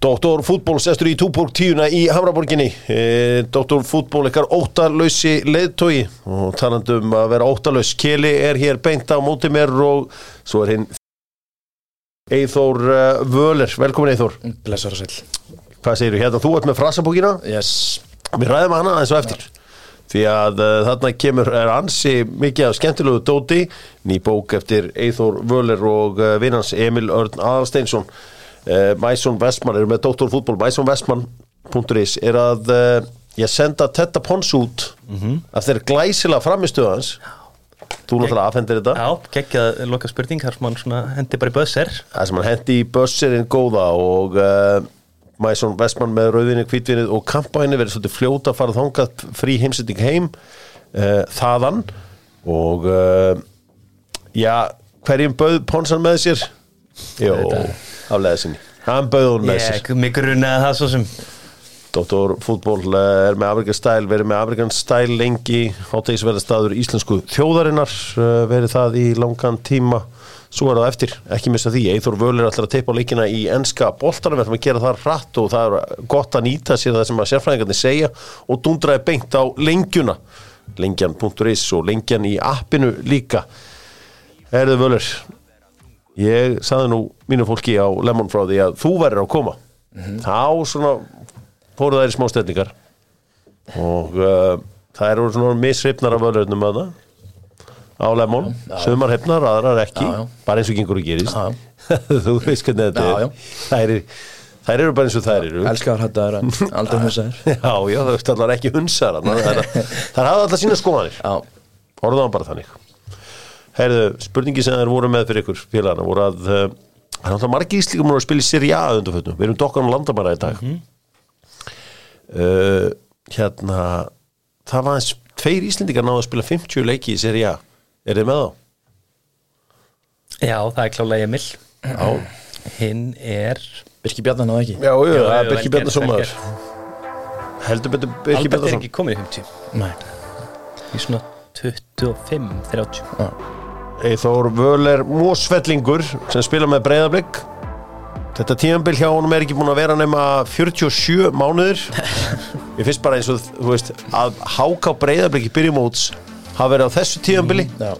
Doktor Fútból sestur í Túborg tíuna í Hamraborginni. E, Doktor Fútból ykkar óttalösi leðtogi og talandum að vera óttalös Keli er hér beint á móti mér og svo er hinn Eithór uh, Völer, velkomin Eithór Blessar og sæl Hvað segir þú hérna, þú ert með frasabókina? Yes. Við ræðum hana aðeins og eftir. Því að uh, þarna kemur er ansi mikið af skemmtilegu dóti. Ný bók eftir Eithór Völer og uh, vinnans Emil Örn Aðalsteinsson uh, Mæsson Vestmann er með doktorfútból Mæsson Vestmann.is er að uh, ég senda Tetta Pons út af þeirra glæsilega framistöðu hans. Þú náttúrulega afhendir þetta. Já, geggjað loka spurning þar sem hann hendi bara í bösser. Það sem hann hendi í bössirinn góða og uh, Mæsson Vestmann með rauðinni, hvítvinnið og kampæni verið svolítið fljóta að fara þangað frí heimsetting heim þaðan. Og já, hverjum bauð Ponsan með sér? Jó, aflega sinni. Hann bauð hún með sér. Ég, mig grunaði það svo sem. Dr. Fútból er með Afrikan stæl, verið með Afrikan stæl lengi. Hátegisverðarstaður íslensku þjóðarinnar uh, verið það í langan tíma. Svo er það eftir, ekki missa því. Eithor Völir ætlar að teipa á leikina í enska boltanum, við ætlum að gera það hratt og það er gott að nýta sér það sem að sérfræðingarnir segja og dundraði beint á lengjuna. Lengjan.is og lengjan í appinu líka. Erðu Völir ég saði nú mínu fólki á Lemon frá því að þú verður að koma. Þá svona fóru þær í smá stendingar og uh, það eru svona mishrifnar af öðröðnum að það. Á lemon, sumar hefnar, aðrar ekki. Já, já. bara eins og gengur og gerist. Já, þú veist hvernig þetta er. þær, er, þær eru bara eins og þær eru. Elskar þetta er aldrei hunsa þér já, já, það veist allar ekki hunsar það er allar sína skoðanir. Já, orðaðan bara þannig Heyrðu, spurningi sem þær voru með fyrir ykkur félagana voru að uh, það er náttúrulega margir íslíkum að spila í Serie A undanfötnum, við erum dokkan á landamæra í dag. Uh, hérna það var eins tveir íslendingar náðu að spila 50 leiki í Serie A. Er þið með þá? Já, það er klálega Emil. Já, Hinn er Birki Bjarnan náðu ekki? Já, já, Já, það er já, Birki vel Bjarnason gert, vel maður heldur betur Birki Albert er ekki komið í 50 Nei. Í svona 25-30 Eithór Völer Mósfellingur sem spila með breyðablík Þetta tíðanbill hjá honum er ekki búin að vera nema 47 mánuður Ég finnst bara eins og þú veist að háká breyðablík í byrjumóts hafa verið á þessu tíðanbilli Já.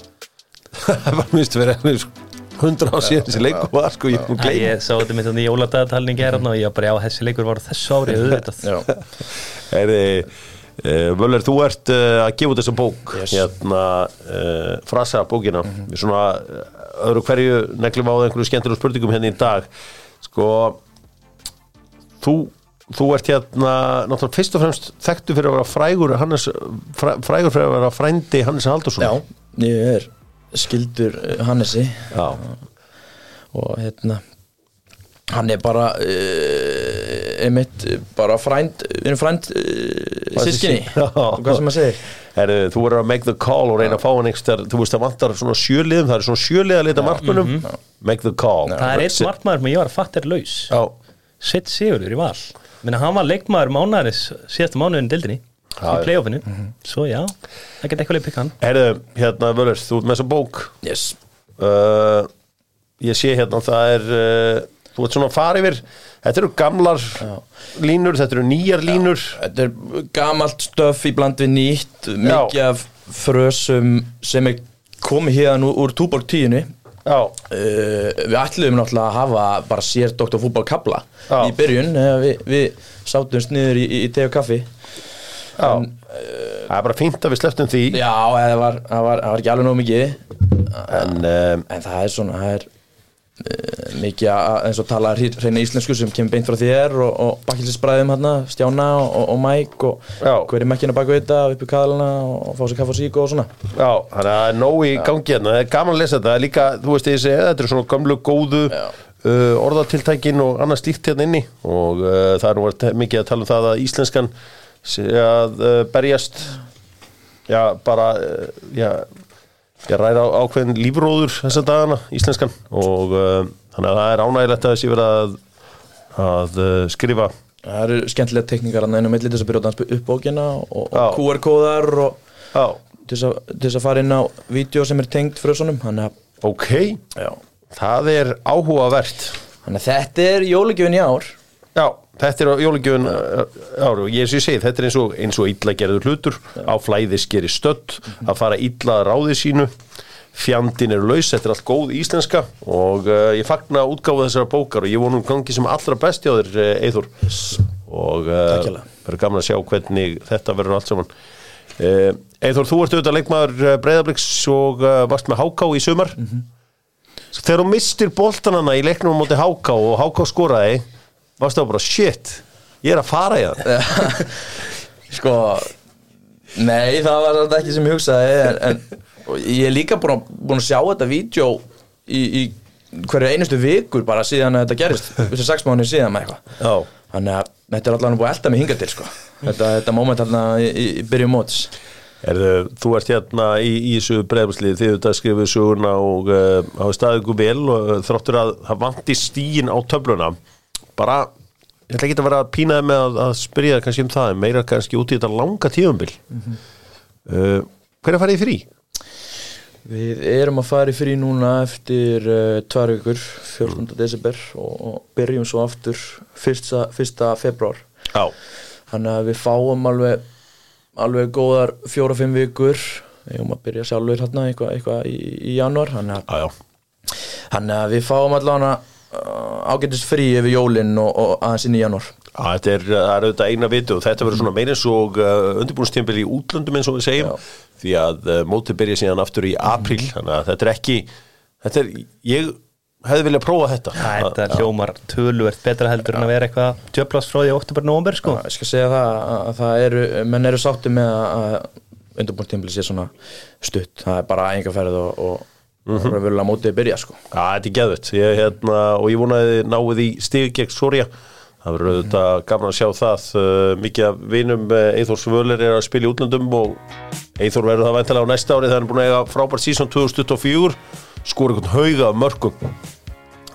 Það var minnst verið 100 á síðan þessi leikur var sko ég Æ, gleyma. Ég sá þetta mitt í jóladagalning er og ég var bara, já, þessi leikur var á þessu ári auðvitað Völler, þú ert uh, að gefa út þessa bók. Yes. hérna, uh, frasa bókina. Við svona uh, öðru hverju neglum á einhverju skemmtilegum spurningum hérna í dag. Sko þú, þú ert hérna náttúrulega fyrst og fremst þekktu fyrir að vera frægur Hannes, fræ, frægur fyrir að vera frændi Hannes Haldursson Já, ég er skildur eh, Hannesi. Já. og hérna hann er bara uh, einmitt bara frænd við erum frænd uh, sískinni Já. hvað sem maður segir. Heru, þú verður að make the call og reyna að fá hann einhver þú veist það vantar svona sjöliðum það er svona sjöliða lita markmunum make the call. Það er eitt markmaður sem ég var er laus. Já, Sitt Sigurður í val. Minna, hann var leikmaður mánaris síðasta mánuðin dildinni í playoffinu. Svo já, það geta eitthvað leið pikka hann. Herðu, hérna Völlur, þú ert með þessa bók. Yes. uh, Ég sé hérna það er uh, Þú ert svona að fara yfir Þetta eru gamlar línur, þetta eru nýjar línur. Þetta er gamalt stöf í bland við nýtt mikið af frösum sem er komið hérna úr túborg tíunni. Já, Uh, við ætluðum náttúrulega að hafa bara sér Dr. Fútbol kabla Já. í byrjun uh, við, við sátumst niður í, í, í te og kaffi. Já. Það er bara fínt að við sleftum því. Já, það var, var, var ekki alveg nóg mikið. En um, en það er svona það er uh, mikið að, eins og tala reyna íslensku sem kemur beint frá þér og, og bakkilsinsbræðum hérna, Stjána og, og Mike og Já. hver er mekkina baku þetta upp í kaðalina og fá sér kaffa og sík og svona. Já, þannig að það er nóg í gangi hérna. Það er gaman að lesa þetta, er líka, þú veist ég segi Þetta eru svona gömlu góðu uh, orðatiltækin og annað slíkt hérna inni. Og uh, það er nú mikið að tala um það að íslenskan sé að uh, berjast. Já, bara uh, Já ég ræða á ákveðin lífróður þessa dagana, íslenskan og uh, þannig að það er ánægilegt að þessi verið að, að uh, skrifa. Það eru skemmtilega tekníkar að næna milli til þess að byrja að dansa upp bókina og, og QR-kóðar og til þess, að, fara inn á vídeo sem er tengt að ok, Já. það er áhugavert. Þannig að þetta er jólugjöfin í ár. Já, þetta er á jólingjöfun ári og ég er sem ég segi, þetta er eins og, eins og illa gerður hlutur, á flæðis gerir stödd, að fara illa ráði sínu. Fjandin eru laus, þetta er allt góð íslenska og uh, ég fagna útgáfa þessara bókar og ég vonum gangi sem allra besti á þér uh, Eithor og uh, verður gaman að sjá hvernig þetta verður allt saman. Uh, Eithor, þú ert auðvitað leikmaður breyðabliks og varst með Háká í sumar. Þegar þú mistir boltanana í leiknum á móti Háká og Háká skoraði varstu þá bara shit, ég er að fara í það? Sko Nei, það var þetta ekki sem ég hugsaði en, en ég er líka búin að, búin að sjá þetta vídeo í, í hverju einustu vikur bara síðan að þetta gerist þessi sex mánuði síðan með eitthvað. Já, þannig að þetta er allavega búin að elda mig hinga til sko. þetta, þetta moment þarna í, í, byrjum móts. Erðu, þú ert hérna í, í þessu breyðarslið þið auðvitað skrifuð suguna og uh, hafa staðið ykkur vel og uh, þráttur að það vanti stíin á töfluna bara, ég ætla ekki að vera að pínaði með að, að spyrja kannski um það meira kannski út í þetta langa tíðumbil mm uh, hver er farið frí? Við erum að fara í frí núna eftir uh, tvær vikur 14. desember og, og byrjum svo aftur 1. 1. februar Já, þannig að við fáum alveg alveg góðar fjóra-fimm vikur við erum að byrja sjálfur hérna eitthvað, eitthvað í, í januar þannig að, að við fáum allavega uh, ágætist frí yfir jólin og, og aðeins inn í januar Já, þetta er, það er auðvitað eina vitu og þetta verður svona meira eins og uh, undirbúinstímpil í útlöndum eins og við segjum. Já. því að uh, mótið byrja síðan aftur í apríl þannig að þetta er ekki þetta er, ég hefði viljað prófa þetta. Þetta hljómar töluvert betra heldur en að vera eitthvað tjöplásfróði í oktober-nómber sko. Ég skal segja það að, að það eru menn eru sátti með að, undirbúinstimbli sé svona stutt. Það er bara engaferð og, og, og raunverulega mótið byrja sko. Já, þetta er geðvett ég, hérna, og ég vonaði náið í stig gegn Soria. Það verður auðvitað gaman að sjá það. Uh, mikið af vinum uh, Eithor Svöler er að spila í útlöndum og Eithor verður það væntalega á næsta ári hann er búin að eiga frábært sísón 2024 skor einhvern hauga mörgum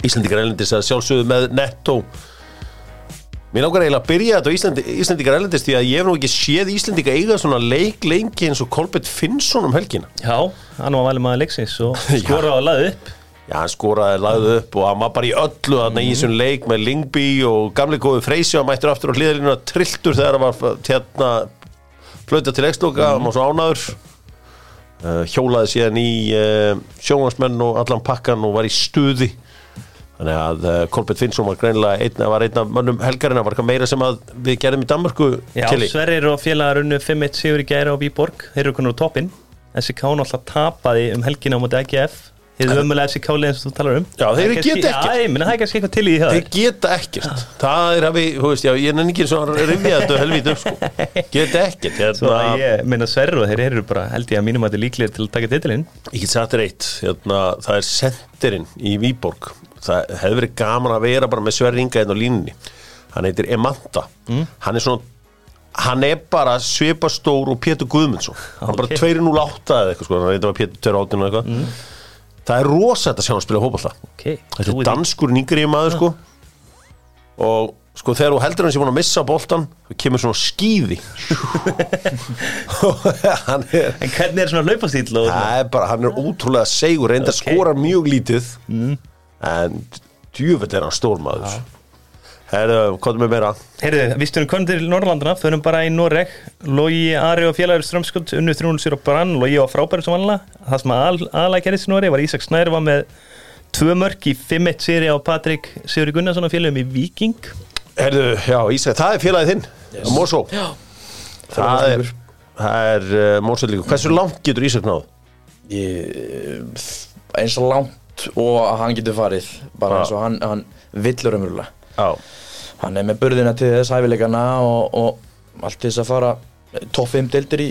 Íslandikar Erlendis að sjálfsögðu með netto Mér langar eiginlega að byrja þetta á Íslandi, Íslandikar Erlendis því að ég hef nú ekki séð Íslandika eiga svona leik lengi eins og Kolbett Finnsson um helgina. Já, hann var valið maður leiksins og skoraði að laði upp. Já, hann skoraði, lagði upp og hann var bara í öllu þarna í þessum leik með Lingby og gamli góðu Freysi og mættur aftur á hliðalínuna trilltur þegar hann var hérna flöta til eksloka, hann var svo ánaður uh, hjólaði síðan í uh, sjónvarsmenn og allan pakkan og var í stuði þannig að uh, Kolbett Finnsson var greinilega einn, var einn af mönnum helgarina, var eitthvað meira sem að við gerum í Danmarku Já, Kili. Sverrir og félagar unnu 5-1 sigur í gæra á Víborg. Þeir eru konur á toppinn. SK náttúrulega tapaði um helgina á móti AGF Þið er ömulega SK eins og þú talar um. Já, þeir Það er geta ekkert. Já, það er kannski eitthvað til í hjá Þeir geta ekkert. Það er að við, þú veist, já, ég nenni ekki svona að rifja þetta helvít upp, sko. Geta ekkert, Svo hérna að ég minna Sverrir og þeir eru bara held ég að mínum að þetta er líklega til að taka titilinn. Ég get sagt þér eitt, hérna, það er sendirinn í Výborg Það hefði verið gaman að vera bara með Sverri Inga einn á línunni. Hann heitir Emanta. Hann er svona Hann er bara svipastór og Pétur Guðmundsson. Hann er bara Ok. 208 eða eitthvað sko. Hann veit að Pétur 218 og eitthvað. Það er rosætt að sjá hann spila hópallta Ok, Þetta trúi er danskur yngri maður sko. Og sko þegar þú heldur hann sem búin að missa boltan þá kemur svona skýði er En hvernig er svona hlaupastíl og Það er bara, hann er ótrúlega segur reynda Ok. okay. skorar mjög lítið en djúvöld er hann stór maður Herðu, hvað er með meira? Heyrðu, við stunum konum til Norrlandana, förum bara í Noreg Logi, Ari og félagur Strömskund unnu 300 sér á brann, Logi var frábæri sem vanlega það sem aðalega gerðist í Noreg var Ísak Snær var með tvö mörk í 5-1 séri á Patrik Sigurði Gunnarsson og félagum í Viking Herðu, já, Ísak, það er félagið þinn yes. Mósó Já. Það er, það er uh, Mósó líka Hversu langt getur Ísak náð? ég, eins og langt og að hann getur farið bara eins og hann, hann villur umverulega Já, hann er með burðina til þess hæfileikana og, og allt til þess að fara topp 5 deildir í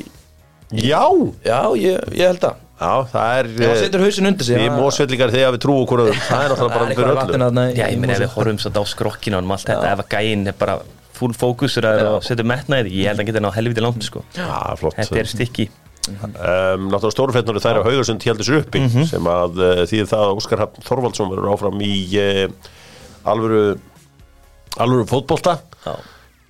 já, já, ég, ég held að. Já það er Já, hann setur hausinn undir sig Við það- mósvellingar þegar við trúum okkur öðrum. Það er náttúrulega bara fyrir eitthvað öllu. latin þarna í- Já, ég meina ef við horfum satt á skrokkinu og allt þetta, ef að gæinn er bara full fókusur og setur metnaði, ég held að hann getur náð helviti langt sko. Já, flott. Þetta er stykki um, Náttúrulega stórufetnur þær á Haugarsund heldur sér uppi sem að uh, því það að Óskar Hafn Þorvaldsson verður áfram í uh, alvöru alvöru fótbolta. Já.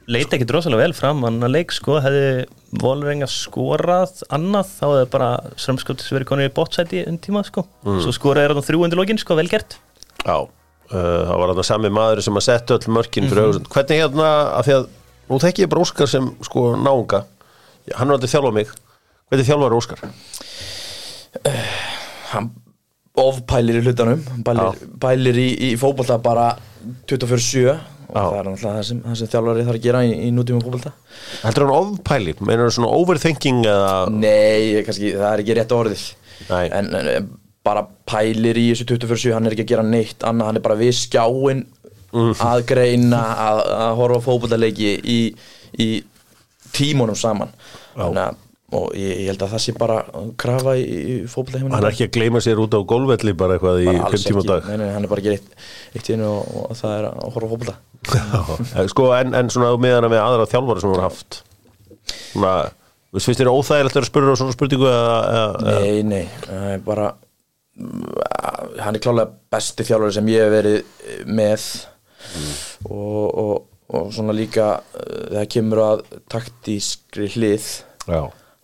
Leita ekki drosalega vel fram hann að leik sko, hefði Volrenga skorað annað, þá hefði bara Strömskóttis verið konur í bótsæti um tíma sko, svo skoraði hann þrjú undir lokin sko, velgert Já, uh, það var þarna sami maður sem að setja öll mörkin fyrir mm hvernig hérna, af því að nú þekki ég bara Óskar sem sko náunga. Hann er aldrei þjálfað mig hvernig þjálfar Óskar? hann ofpælir í hlutanum pælir, pælir í, í fótbolta bara 24-7 og Já. það er náttúrulega það sem, það sem þjálfari þarf að gera í, í nútíma fótbolta Heldur hann ofpæli? Meinar hann svona overthinking eða Nei, kannski, það er ekki rétt orðið Nei. en, en bara pælir í þessu 24-7 hann er ekki að gera neitt annað, hann er bara við skjáin að greina að, að horfa á fótbollaleiki í, í tímunum saman þannig að og ég, ég held að það sé bara að krafa í, í fótbollaheiminum hann er ekki að gleyma sér út á gólvelli bara eitthvað í Bara alls 5 tíma ekki. dag. Nei, nei, hann er bara að gera eitt, eitt í og, og það er að horfa Já, sko, en, en svona meðan með aðra þjálfara sem voru haft svona, veist, finnst þér óþægilegt að spyrja svona spurningu eða, eða, Nei, nei, bara mm, hann er klálega besti þjálfari sem ég hef verið með. Og, og, og svona líka uh, það kemur að taktískri hlið já,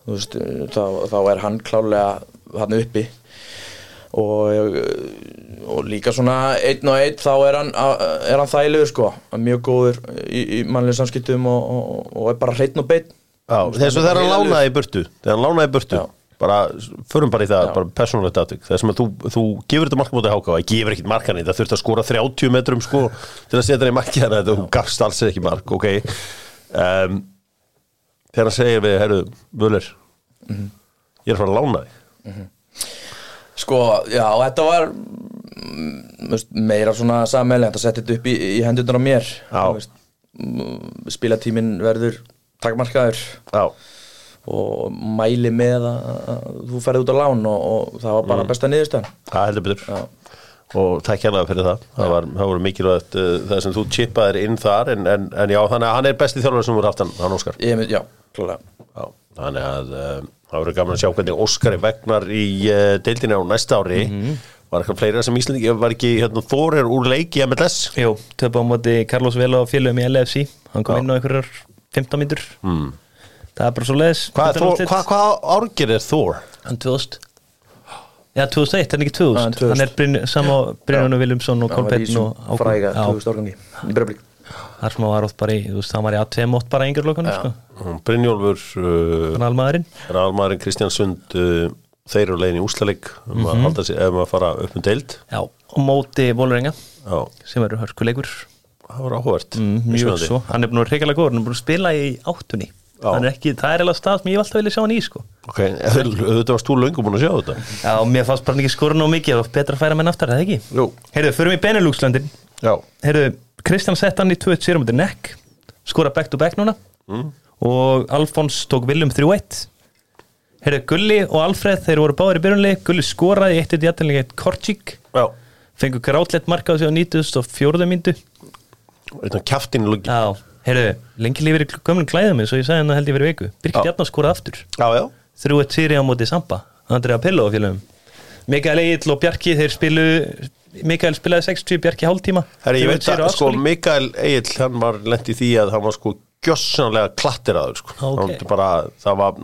veist, þá, þá er hann klálega hann uppi. Og, og líka svona einn og einn þá er hann, er hann þægilegur sko, mjög góður í, í mannlega samskiptum og, og, og er bara hreitn og beinn. Já þess að þegar hann lánaði í burtu þegar hann lánaði í burtu Já. bara, förum bara í það, Já. bara persónulegt aðtök þess að þú, þú gefur þetta marka mútið háka og ég gefur ekkit markan í það þurft að skora 30 metrum sko til að setja það í marki þannig að þú gafst alls ekki mark, ok? Um, þegar hann segir við, herru, Völler ég er að fara að lána þig. Sko, já, þetta var mm, meira svona sammeilegt að setja þetta upp í, í hendurnar á mér. Mm, Spilatíminn verður takmarkaður. Já, og mæli með að, að þú ferði út á lán og, og það var bara besta niðurstöðan það heldur betur. Já, og takk hérlega fyrir það. Það, var, það voru mikilvægt uh, það sem þú chipaðir inn þar en, en, en já, þannig að hann er besti þjálfur sem voru haft hann, hann Óskar. Ég já, já, þannig að uh, það voru gaman að sjá hvernig Óskari vegnar í uh, deildinni á næsta ári. Var eitthvað fleira sem Íslandi var ekki hérna, Þórir úr leik í MLS Jú, töpa á móti Carlos Vela og félögum í LFC Hann kom Já. inn á einhverjar 15 mínútur. Mm. Það er bara svo leiðis hvað, Þór, hvað, hvað árgir er Þór? Hann 2000 Já, 2001, hann er ekki 2000 Já, hann 2000. Hann er Bryn, sama Brynjónu Viljámsson og Það var í og þessum fræga Já, 2000 árgangi í Bröflik þar sem hann var oft bara í, þú veist, hann var í A2 mót bara í Já. sko. Brynjólfur uh, almaðurinn Rálmaðurinn Kristján Sund uh, þeir eru leiðin í úslaleik um að halda sig ef maður fara upp um deild. Já, og móti Bólurenga já, sem eru hörkuleikur. Það var áhugavert. Mm, Mjög svo, hann er búin að reykjala góður Hann er búin að spila í áttunni Er ekki, Það er eiginlega stað sem ég hef alltaf vilja sjá hann í, sko. Ok, auðvitað varst þú löngu búin að sjá þetta. Já, og mér fannst bara ekki skora nóg mikið og betra að færa menn aftar, eða ekki? Jú, Heyrðu, förum í Benelux-löndin. Já, Heyrðu, Kristján sett hann í 2-1 sérum út í nekk skora back to back núna. Og Alfons tók Viljum 3-1 Heyrðu, Gulli og Alfred þeir voru báðir í byrjunli Gulli skoraði eitt eitt jættilega eitt Korčík já. Fengur grátlegt marka á sig á 94. myndu Já, heyrðu, lengi lífið í gömlum klæðum eins og ég sagði hann held ég fyrir viku. Birkir Já. Jarnar skoraði aftur. Já, já. 3-1 sýri á móti Samba Andrea Pillo og félagum Mikael Egil og Bjarki þeir spilu Mikael spilaði 60, Bjarki hálftíma. Herri, ég 3-1 veit að, sko. Mikael Egil, hann var lent í því að hann var sko gjössanlega klattiraður, sko. Ok. Hann bara, það var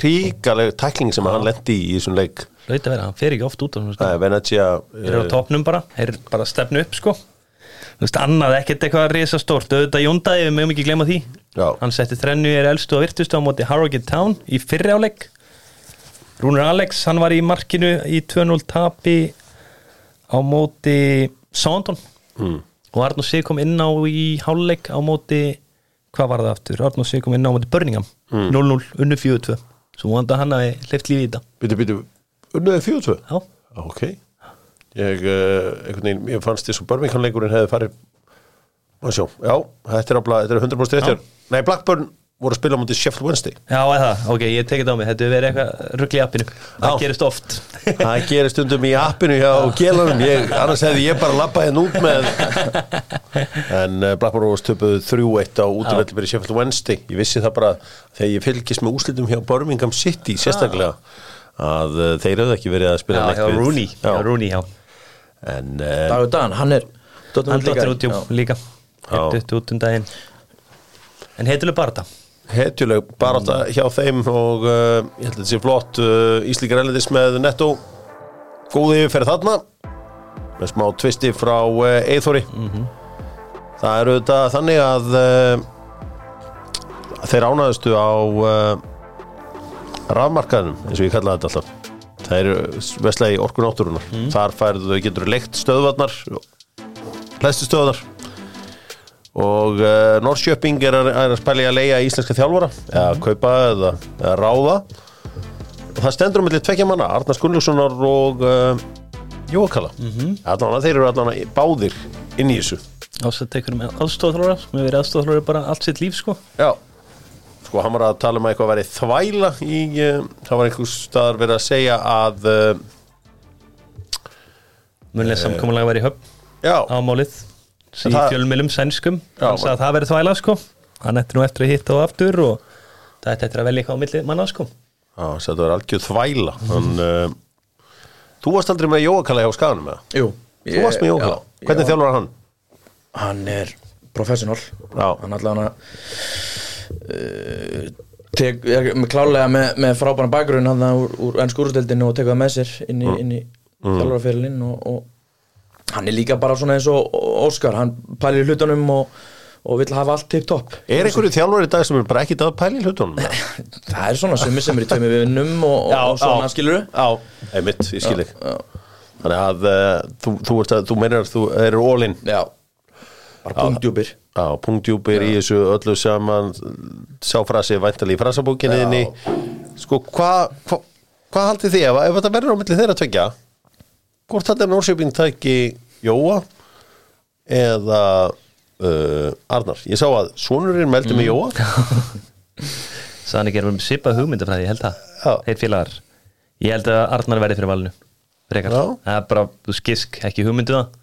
ríkaleg tækling sem hann lenti í í þessum leik. Laut að vera, hann fer ekki oft út á er Venezia Þeir eru á topnum bara, þeir bara að stefnu upp sko Þú veist, annað ekkert eitthvað risa stórt auðvitað Jóndaði, við mögum ekki glemma því. Já. Hann setti þrennu er elstu og virtustu á móti Harrogate Town í fyrri áleik Rúnur Alex, hann var í markinu í 2-0 tapi á móti Sándon mm. og Arnur Sig kom inn á í háluleik á móti, hvað var það aftur? Arnur Sig kom inn á móti Birmingham. 0-0, unnu 4-2 Svo hann að hleyft lífi í þetta. Býtu, býtu, unnuðið fjöðu tvö? Já, Ok Ég, einhvern veginn, ég fannst því svo Birmingham-leikurinn hefði farið Má sjá, já, þetta er, ábla, þetta er 100% réttur Nei, Blackburn voru að spila mútið Sheffield Wednesday. Já, eða, ok, ég tekið þetta á mig, þetta verið eitthvað ruggli í appinu, það Já. gerist oft. Það gerir stundum í appinu hjá ég, annars hefði ég bara lappað henn út með en uh, Blackburn Rovers töpuðu 3-1 á útivelli fyrir Sheffield Wednesday. Ég vissi það bara þegar ég fylgist með úslitum hjá Birmingham City sérstaklega að uh, þeir hefðu ekki verið að spila Já, já, Rooney, já. Rooney, já en uh, Dagur Dan, hann er Hann dottir út, jú, líka. Dutt út um daginn. En heituleg bara þetta hetjuleg barátta hjá þeim og uh, ég held að þetta sé flott uh, Íslíkar Erlendis með netto. Góði yfirferð þarna með smá tvisti frá uh, Eithori það er auðvitað þannig að uh, þeir ánaðustu á uh, rafmarkaðinum eins og ég kallaði þetta alltaf það eru veslega í orkun átturunar þar færðu þau getur leikt stöðvarnar hlæstu stöðvarnar og uh, Norrköping er, að- að spæli að leia íslenska þjálfara eða kaupa eða, eða ráða. Og það stendur um milli tvekja manna Arnar Gunnlaugssonar og uh, Jókala mm -hmm. þeir eru allan báðir inn í þessu. Ásett tekur með aðstofþlóra sem hefur verið aðstofþlóra bara allt sitt líf sko. Já Sko, hann var að tala um að eitthvað væri þvæla í, uh, það var einhvers staðar verið að segja að uh, Munlega samkomulega var í höfn já, á málið í það- fjölmilum sænskum sagði að það verið þvæla sko hann ætti nú eftir að hitta á aftur og það ætti eftir að velja eitthvað á milli manna sko já, þetta var algjör þvæla hann, uh, Þú varst aldrei með Jókala hjá skaganum eða? Jú Þú varst með Jókala, já, hvernig já. þjálfur hann? Hann er professional Já. Hann allavega uh, tek, er með klálega með, með frábæran bakgrunn hann úr, úr ennsku úrstildinu og tekur það með sér inn í, Mm. í þjálfaraferilinn og, og hann er líka bara svona eins og Óskar, hann pælir hlutunum og, og vill hafa allt tipp topp Er einhverju þjálfur í dag sem er bara ekki að pæla í hlutunum? Það er svona sumi sem er í tveimur vinnum og, og, svona skilur Já, einmitt, ég skil þig. Þannig að uh, þú, þú, þú meinar að þú eru ólinn Já, bara punktjúpir Já, punktjúpir í þessu öllu saman sá frasi væntalí í frasabókinniðinni Sko, hvað hva, hva haldið þið ef, ef þetta verður á milli þeirra tvekja hvort er Nórsjöping tæki Jóa eða uh, Arnar? Ég sá að sonurinn meldi með Jóa. Sann ekki erum sipað hugmyndafræði, ég held það. Þeir félagar. Ég held að Arnar verði fyrir valinu Frekar, það er bara, skisk, ekki hugmyndu það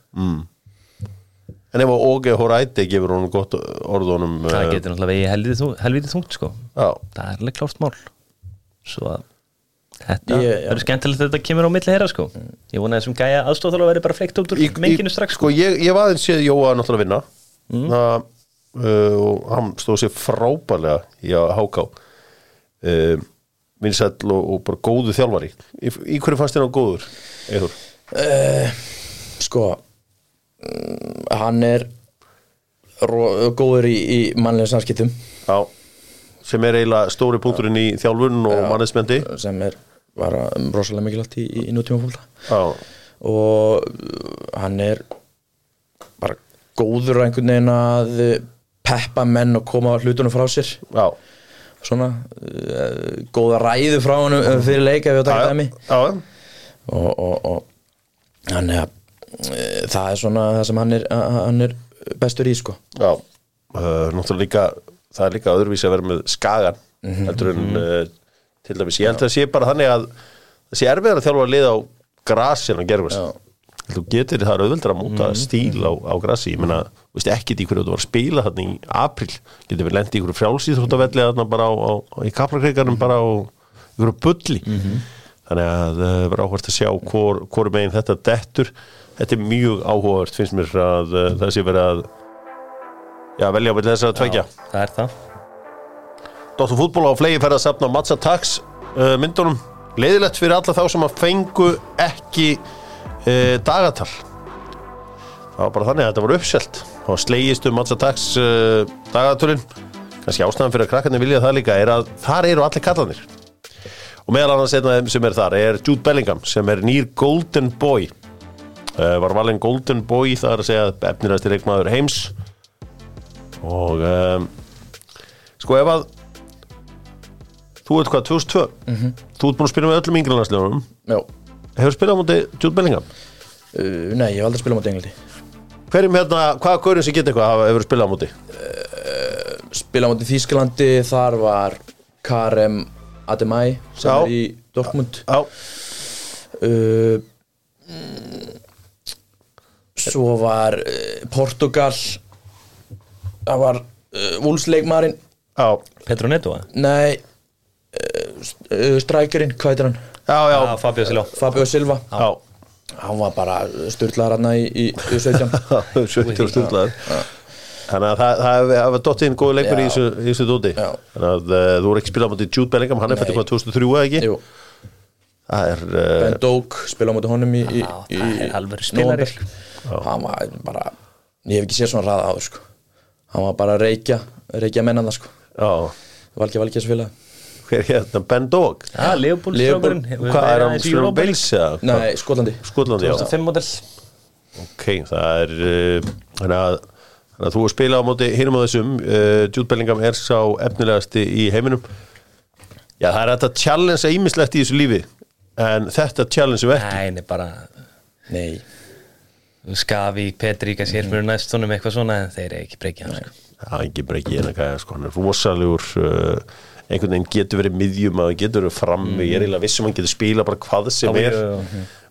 En ef Óge Horæti gefur honum gott orðunum Það getur náttúrulega vegið helvítið þung- helvítið þungt sko. Já, Það er alveg klárt mál. Svo að Þetta verður skemmtilegt að þetta kemur á milli þeirra sko. Ég vona að þessum gæja aðstofþála verði bara fleikt út úr menginu strax sko, ég, ég var aðeins séð Jóa náttúrulega vinna. Það, uh, og hann stóð sér frábælega í að háká uh, vinsæll og, og bara góðu þjálfari. Í, í hverju fannst þér hann góður Eður? Sko mm, Hann er góður í, í mannlega samskiptum. Já, sem er eiginlega stóri punkturinn í þjálfun og mannesmendi sem er var rosalega mikilvægt í, í, nútíma fólta og hann er bara góður á einhvern veginn að peppa menn og koma hlutunum frá sér. Já, svona uh, góða ræðu frá hann uh, fyrir leika við að taka dæmi. og, og, og hann er uh, það er svona það sem hann er, að- hann er bestur í sko. Já. Uh, náttúrulega líka það er líka öðruvísi að vera með skagan heldur en uh, til dæmis. Ég held að það sé bara þannig að það sé erfiðar að þjálfa að liða á grasin að gerfast Já. þú getur það auðveldur að móta stíl á, á grasi. Ég meina, þú veist ekkit í hverju þú var að spila þarna í april, getur við lendi í hverju frjálsýþróttavelli þarna bara á, á, í kaplakreikarnum bara á hverju bulli. Þannig að það verður áhvert að sjá hvor, hvor megin þetta dettur þetta er mjög áhugavert finnst mér að uh, það sé verið að já, velja á milli þess að tvekja Það er það. Dóttur fútból á flegi færð að safna Matza Tax uh, myndunum. Leiðilegt fyrir alla þá sem að fengu ekki uh, dagatal. Það var bara þannig að þetta var uppselt. Og slegist um Matza Tax uh, dagatölin kannski ástæðan fyrir að krakkarnir vilja það líka er að þar eru allir kallanir og meðal annars einn af þeim sem er þar er Jude Bellingham sem er nýr Golden Boy var valinn Golden Boy það er að segja efniræsti leikmaður heims. Og um, sko ef að þú veit hvað, 2002 þú ert búin að spila með öllum yngrelansljónum Já. hefur spilað á móti Jude Bellingham? Uh, nei, ég hef aldrei spilað mot Englandi. Hverjum hérna, hvaða gaurin sem geta eitthvað hefur spilað á móti? Spilað mot Þýskalandi, þar var Karem Ademai sem Já. er í Dortmund. Uh, mm, svo var uh, Portugal. Það var uh, Wolfsleikmarin já, Petro Neto nei uh, st- strækirinn, hvað heitir hann? já, já, Já, Fabio Silva. Fabio Silva. Já. hann var bara styrlaðar hann í, í U17 Sjöttur styrlaður Þannig að það, það hefur hef dottið inn góði leikur í Já. þessu, í dóti Já. Þannig að þú voru ekki spilað á móti Jude Bellingham, hann er fættið hvað 2003 eða ekki? Jú, það er uh, Ben Doak spila á móti honum í, í, Já, í það hann var bara ég hef ekki séð svona ræða áður sko. hann var bara að reykja reykja mennanda sko. já, valgi valgi þessu félag hver hérna, Ben Dog? Já, Leopold Leopold. strákurinn hvað er hann, Bales eða? nei, Skotlandi. Skotlandi, já. 2005 model Ok, það er uh, þannig að, þannig að þú að spila á móti hinum á þessum, uh, Jude Bellingham er sá efnilegasti í heiminum. Já, það er þetta challenge ímislegt í þessu lífi en þetta challenge er ekki. Nei, nei, bara nei, Skavi, Petri, kannski er fyrir næstunum eitthvað svona en þeir eru ekki breykja hann. Það er ekki breykið en að sko, hann er rosalegur uh, einhvern veginn getur verið miðjum að getur verið frammi, ég er eiginlega vissum hann getur spila bara hvað sem er.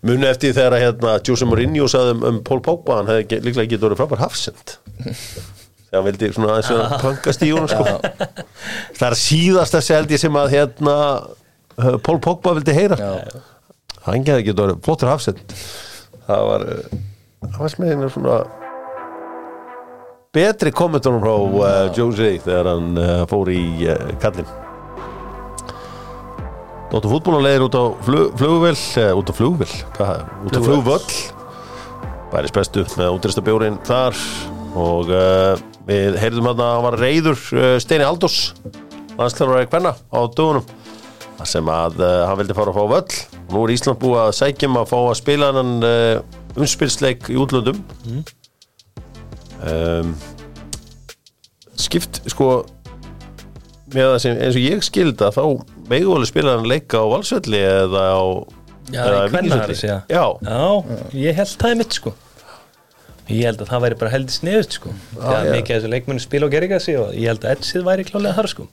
muni eftir þegar að hérna, Jose Mourinho sagði um, um Paul Pogba, hann hefði líklega getur verið frábær hafsend. Þegar hann vildi svona aðeins að pangast í honum sko. það er síðasta seldi sem að hérna uh, Paul Pogba vildi heyra. Hann getur verið flottur hafsend. Það var uh, það var smiðinu svona betri kommentunum frá uh, Jose þegar hann uh, fór í uh, kallin Dóttu fútbólulegir út á flug, flugvél uh, út á flugvél, hvað, út á flugvöll? Bæris bestu með útrista bjórin þar og uh, við heyrðum hann að hann var reyður uh, Steini Aldós landslærari kvenna á dögunum. Sem að hann vildi fara að fá völl. Og nú er Ísland búið að sækjum að fá að spila hann umspilsleik í útlöndum. Um, skipt sko með það sem eins og ég skilda þá megum alveg spila hann leika á valsvelli eða á Já, eða segja. já, Já, ég held það er mitt sko. Ég held að það væri bara heldur sniðut sko. Já. mikið af þessu leikmennu spila og gera sig og ég held að Edsið væri klálega þar sko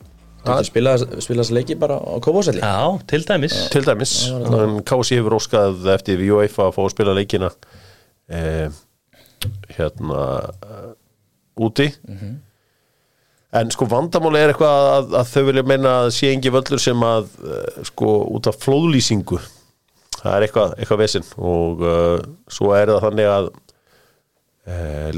spila, spila þessi leiki bara á Kópáselli Já, til dæmis. Til dæmis. En Kási hefur óskað eftir við UEFA að fá að spila leikina eh, hérna uh, úti. En sko vandamáli er eitthvað að, að þau vilja meina að sé engi völlur sem að uh, sko út af flóðlýsingu. Það er eitthvað, eitthvað vesinn og uh, svo er það þannig að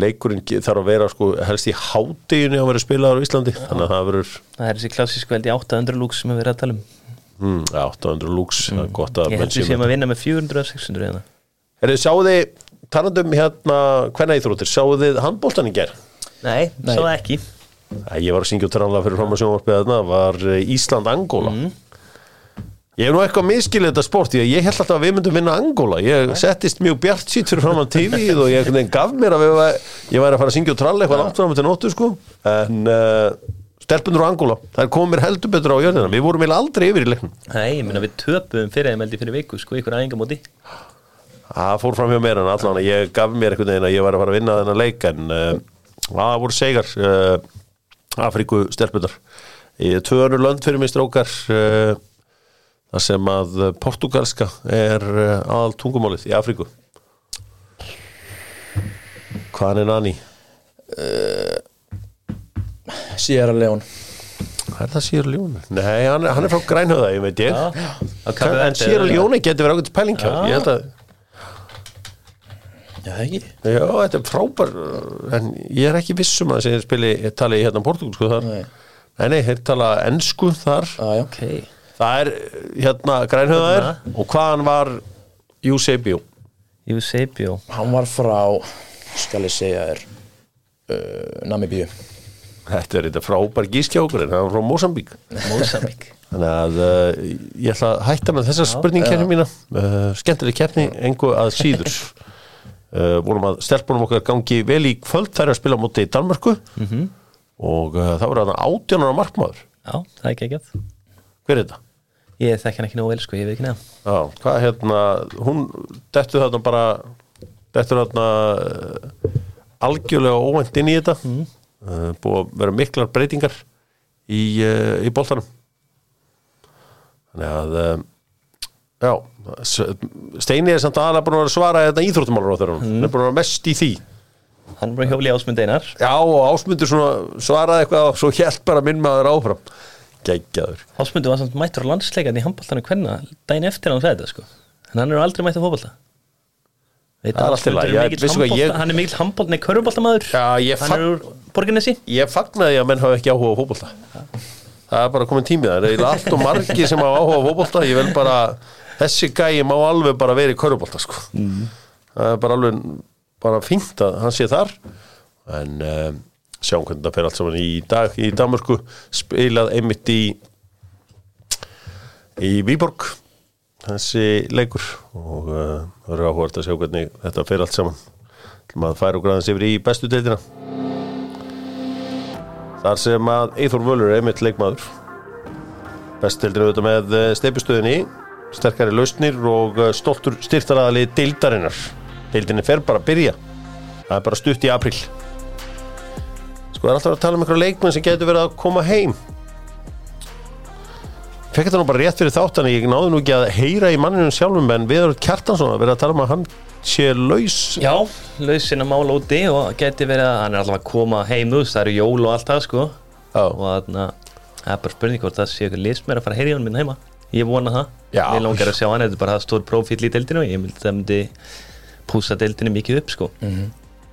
leikurinn ge- þarf að vera sko helst í hádeginu að vera spilaður á Íslandi þannig að það verður Það er þessi klassísku held í 800 lúks sem við erum að tala um. Mm, 800 lúks, það er gott að Ég menn held með sem að vinna með 400 eða 600 eða Herðu, sjáu þið, talandum hérna hvenna íþróttir, sjáu þið handbóltan í ger Nei, Nei. svo ekki. Æ, Ég var að syngja út tránlega fyrir fram að sjónvarpið þarna var eh, Ísland-Angóla Ég hef nú eitthvað miskilið þetta sport að ég held alltaf að við myndum vinna Angóla. Ég settist mjög bjart sýtt fyrir fram að TV og ég gaf mér að var- ég væri að fara að syngja út tránlega eitthvað langt fram til nóttu sko. En uh, stelpundur á Angóla það kom mér heldur betur á jörðina. Við vorum eiginlega aldrei yfir í leiknum. Nei, ég meina við töpuðum fyrir held ég fyrir viku sko, ykkur aðingamóti Það fór fram hjá mér en allan að ég gaf mér einhvern veginn að ég var að fara að vinna þennan leik en uh, það voru segar uh, Afríku stelpunar þar sem að uh, portugalska er uh, aðal tungumálið í Afríku. Hvaðan er Nani? Sierra Leone. Er það Sýra Ljóni? Nei, hann er, hann er frá Grænhöða, ég veit ég. En Sýra Ljóni getur verið ákveðt pæling Já. Ég held að Já, það ekki. Já, þetta er frábær en ég er ekki viss um að þessi spili ég tali hérna portugalsku þar. Nei. nei, nei, þeir tala ensku þar. Já, já. Ok, það er hérna grænhöðaðir og hvaðan var Eusebio? Eusebio. Hann var frá, skal ég segja þér uh, Namibíu. Þetta er þetta frábær gískjákurinn hann var frá Mosambík Mozambique þannig að uh, ég ætla að hætta með þessa spurningkerni mína uh, skemmtileg keppni, engu að síður. Uh, vorum að stelpunum okkar gangi vel í kvöld þær að spila á móti í Danmörku. -hmm. og uh, það voru þarna átjónara markmaður. Já, það er ekki ekki hver er þetta? Ég þekki hann ekki nógu vel sko, ég veit ekki neða Já, hvað hérna, hún dettur þarna bara, dettur þarna uh, algjörlega óvænt inn í þetta, mm. uh, búið að vera miklar breytingar í, uh, í boltanum. Þannig að, já, Steini er samt aðalega búin að að svara þetta íþróttumálur á þeirra, hann er búin að vera mest í því. Hann er bara hjóli ásmund einar Já, og ásmundur svaraði eitthvað og svo hjælt bara minn maður áfram. Geggjaður. Ásmundur var samt mættur á landsleikan í handbóltanu kvenna daginn eftir hann sagði þetta sko. En hann er aldrei mættur handbolta- ég- Hann er mikill körfuboltamaður. Já, ég Hann er úr borginesi Ég fagnaði að menn hafa ekki áhuga á fótbolta. Það er bara komin tímið Það er allt og margir sem hafa áhuga á fótbolta. Ég vil bara þessi gæi má alveg bara vera í körubólta sko. það er bara alveg bara fínt að hann sé þar. En um, sjáum hvernig það fer allt saman í dag í Danmörku. Spilað einmitt í í Víborg þessi leikur. Og uh, það eru áhvert að sjá hvernig þetta fer allt saman. Maður fær og græðans yfir í bestu deildina. Þar sem að Eithor Völur er einmitt leikmaður. Bestu deildina auðvitað með eh, steypistöðinni sterkari lausnir og eh, stoltur styrtaraðali deildarinnar. Deildinni fer bara að byrja. Það er bara stutt í april það er alltaf að tala um einhverja leikmenn sem getur verið að koma heim. Fekk þetta nú bara rétt fyrir þáttan ég náðu nú ekki að heyra í manninu sjálfum en Viðar Kjartansson að vera að tala um að hann sé laus. Já, lausinn að mála úti og geti verið að hann er alltaf að koma heim þú veist, það eru jól og allt það sko. Já. og þannig að það er bara spurning hvort það sé ykkur list mér að fara að heyra í hann minn heima. Ég vona það, ég langar að sjá hann þetta er bara stór prófíl í deildinu og ég myndi púsa deildinu mikið upp sko. Já,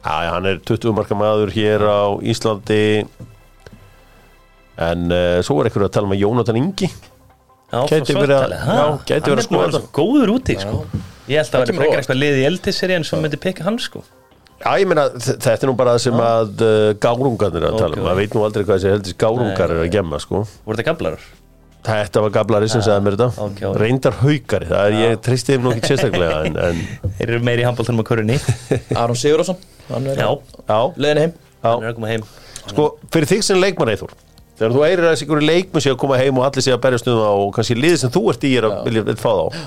já, hann er 20 marka maður hér á Íslandi. En uh, svo var einhverju að tala um að Jónatan Ingi Já, Gæti verið að- já, gæti Hann verið að er skoða svo góður úti sko. ég held að Það vera frekar eitthvað lið í eldisserían sem myndi peka hann sko. Já, ég meina, þetta er nú bara það sem að uh, gárungarnir er að tala um. Maður veit nú aldrei hvað þessi heldis gárungar Nei. er að gemma, sko. Voru þetta gamlarar? Þetta var gablari sem sagði mér þetta. ok, ok. Reyndar haugari, það er, ég tristi þeim nú ekki sérstaklega en, en þeir eru meiri í handbóltanum á körunni. Aron Sigurðarsson Hann er já, já, leiðin heim. Hann já, er að koma heim. Sko, fyrir þig sem leikmann Eithor þegar þú eirir að þessi ykkur leikmann sé að koma heim og allir sé að berja snuðum á og kannski liðið sem þú ert í er að vilja vil fá þá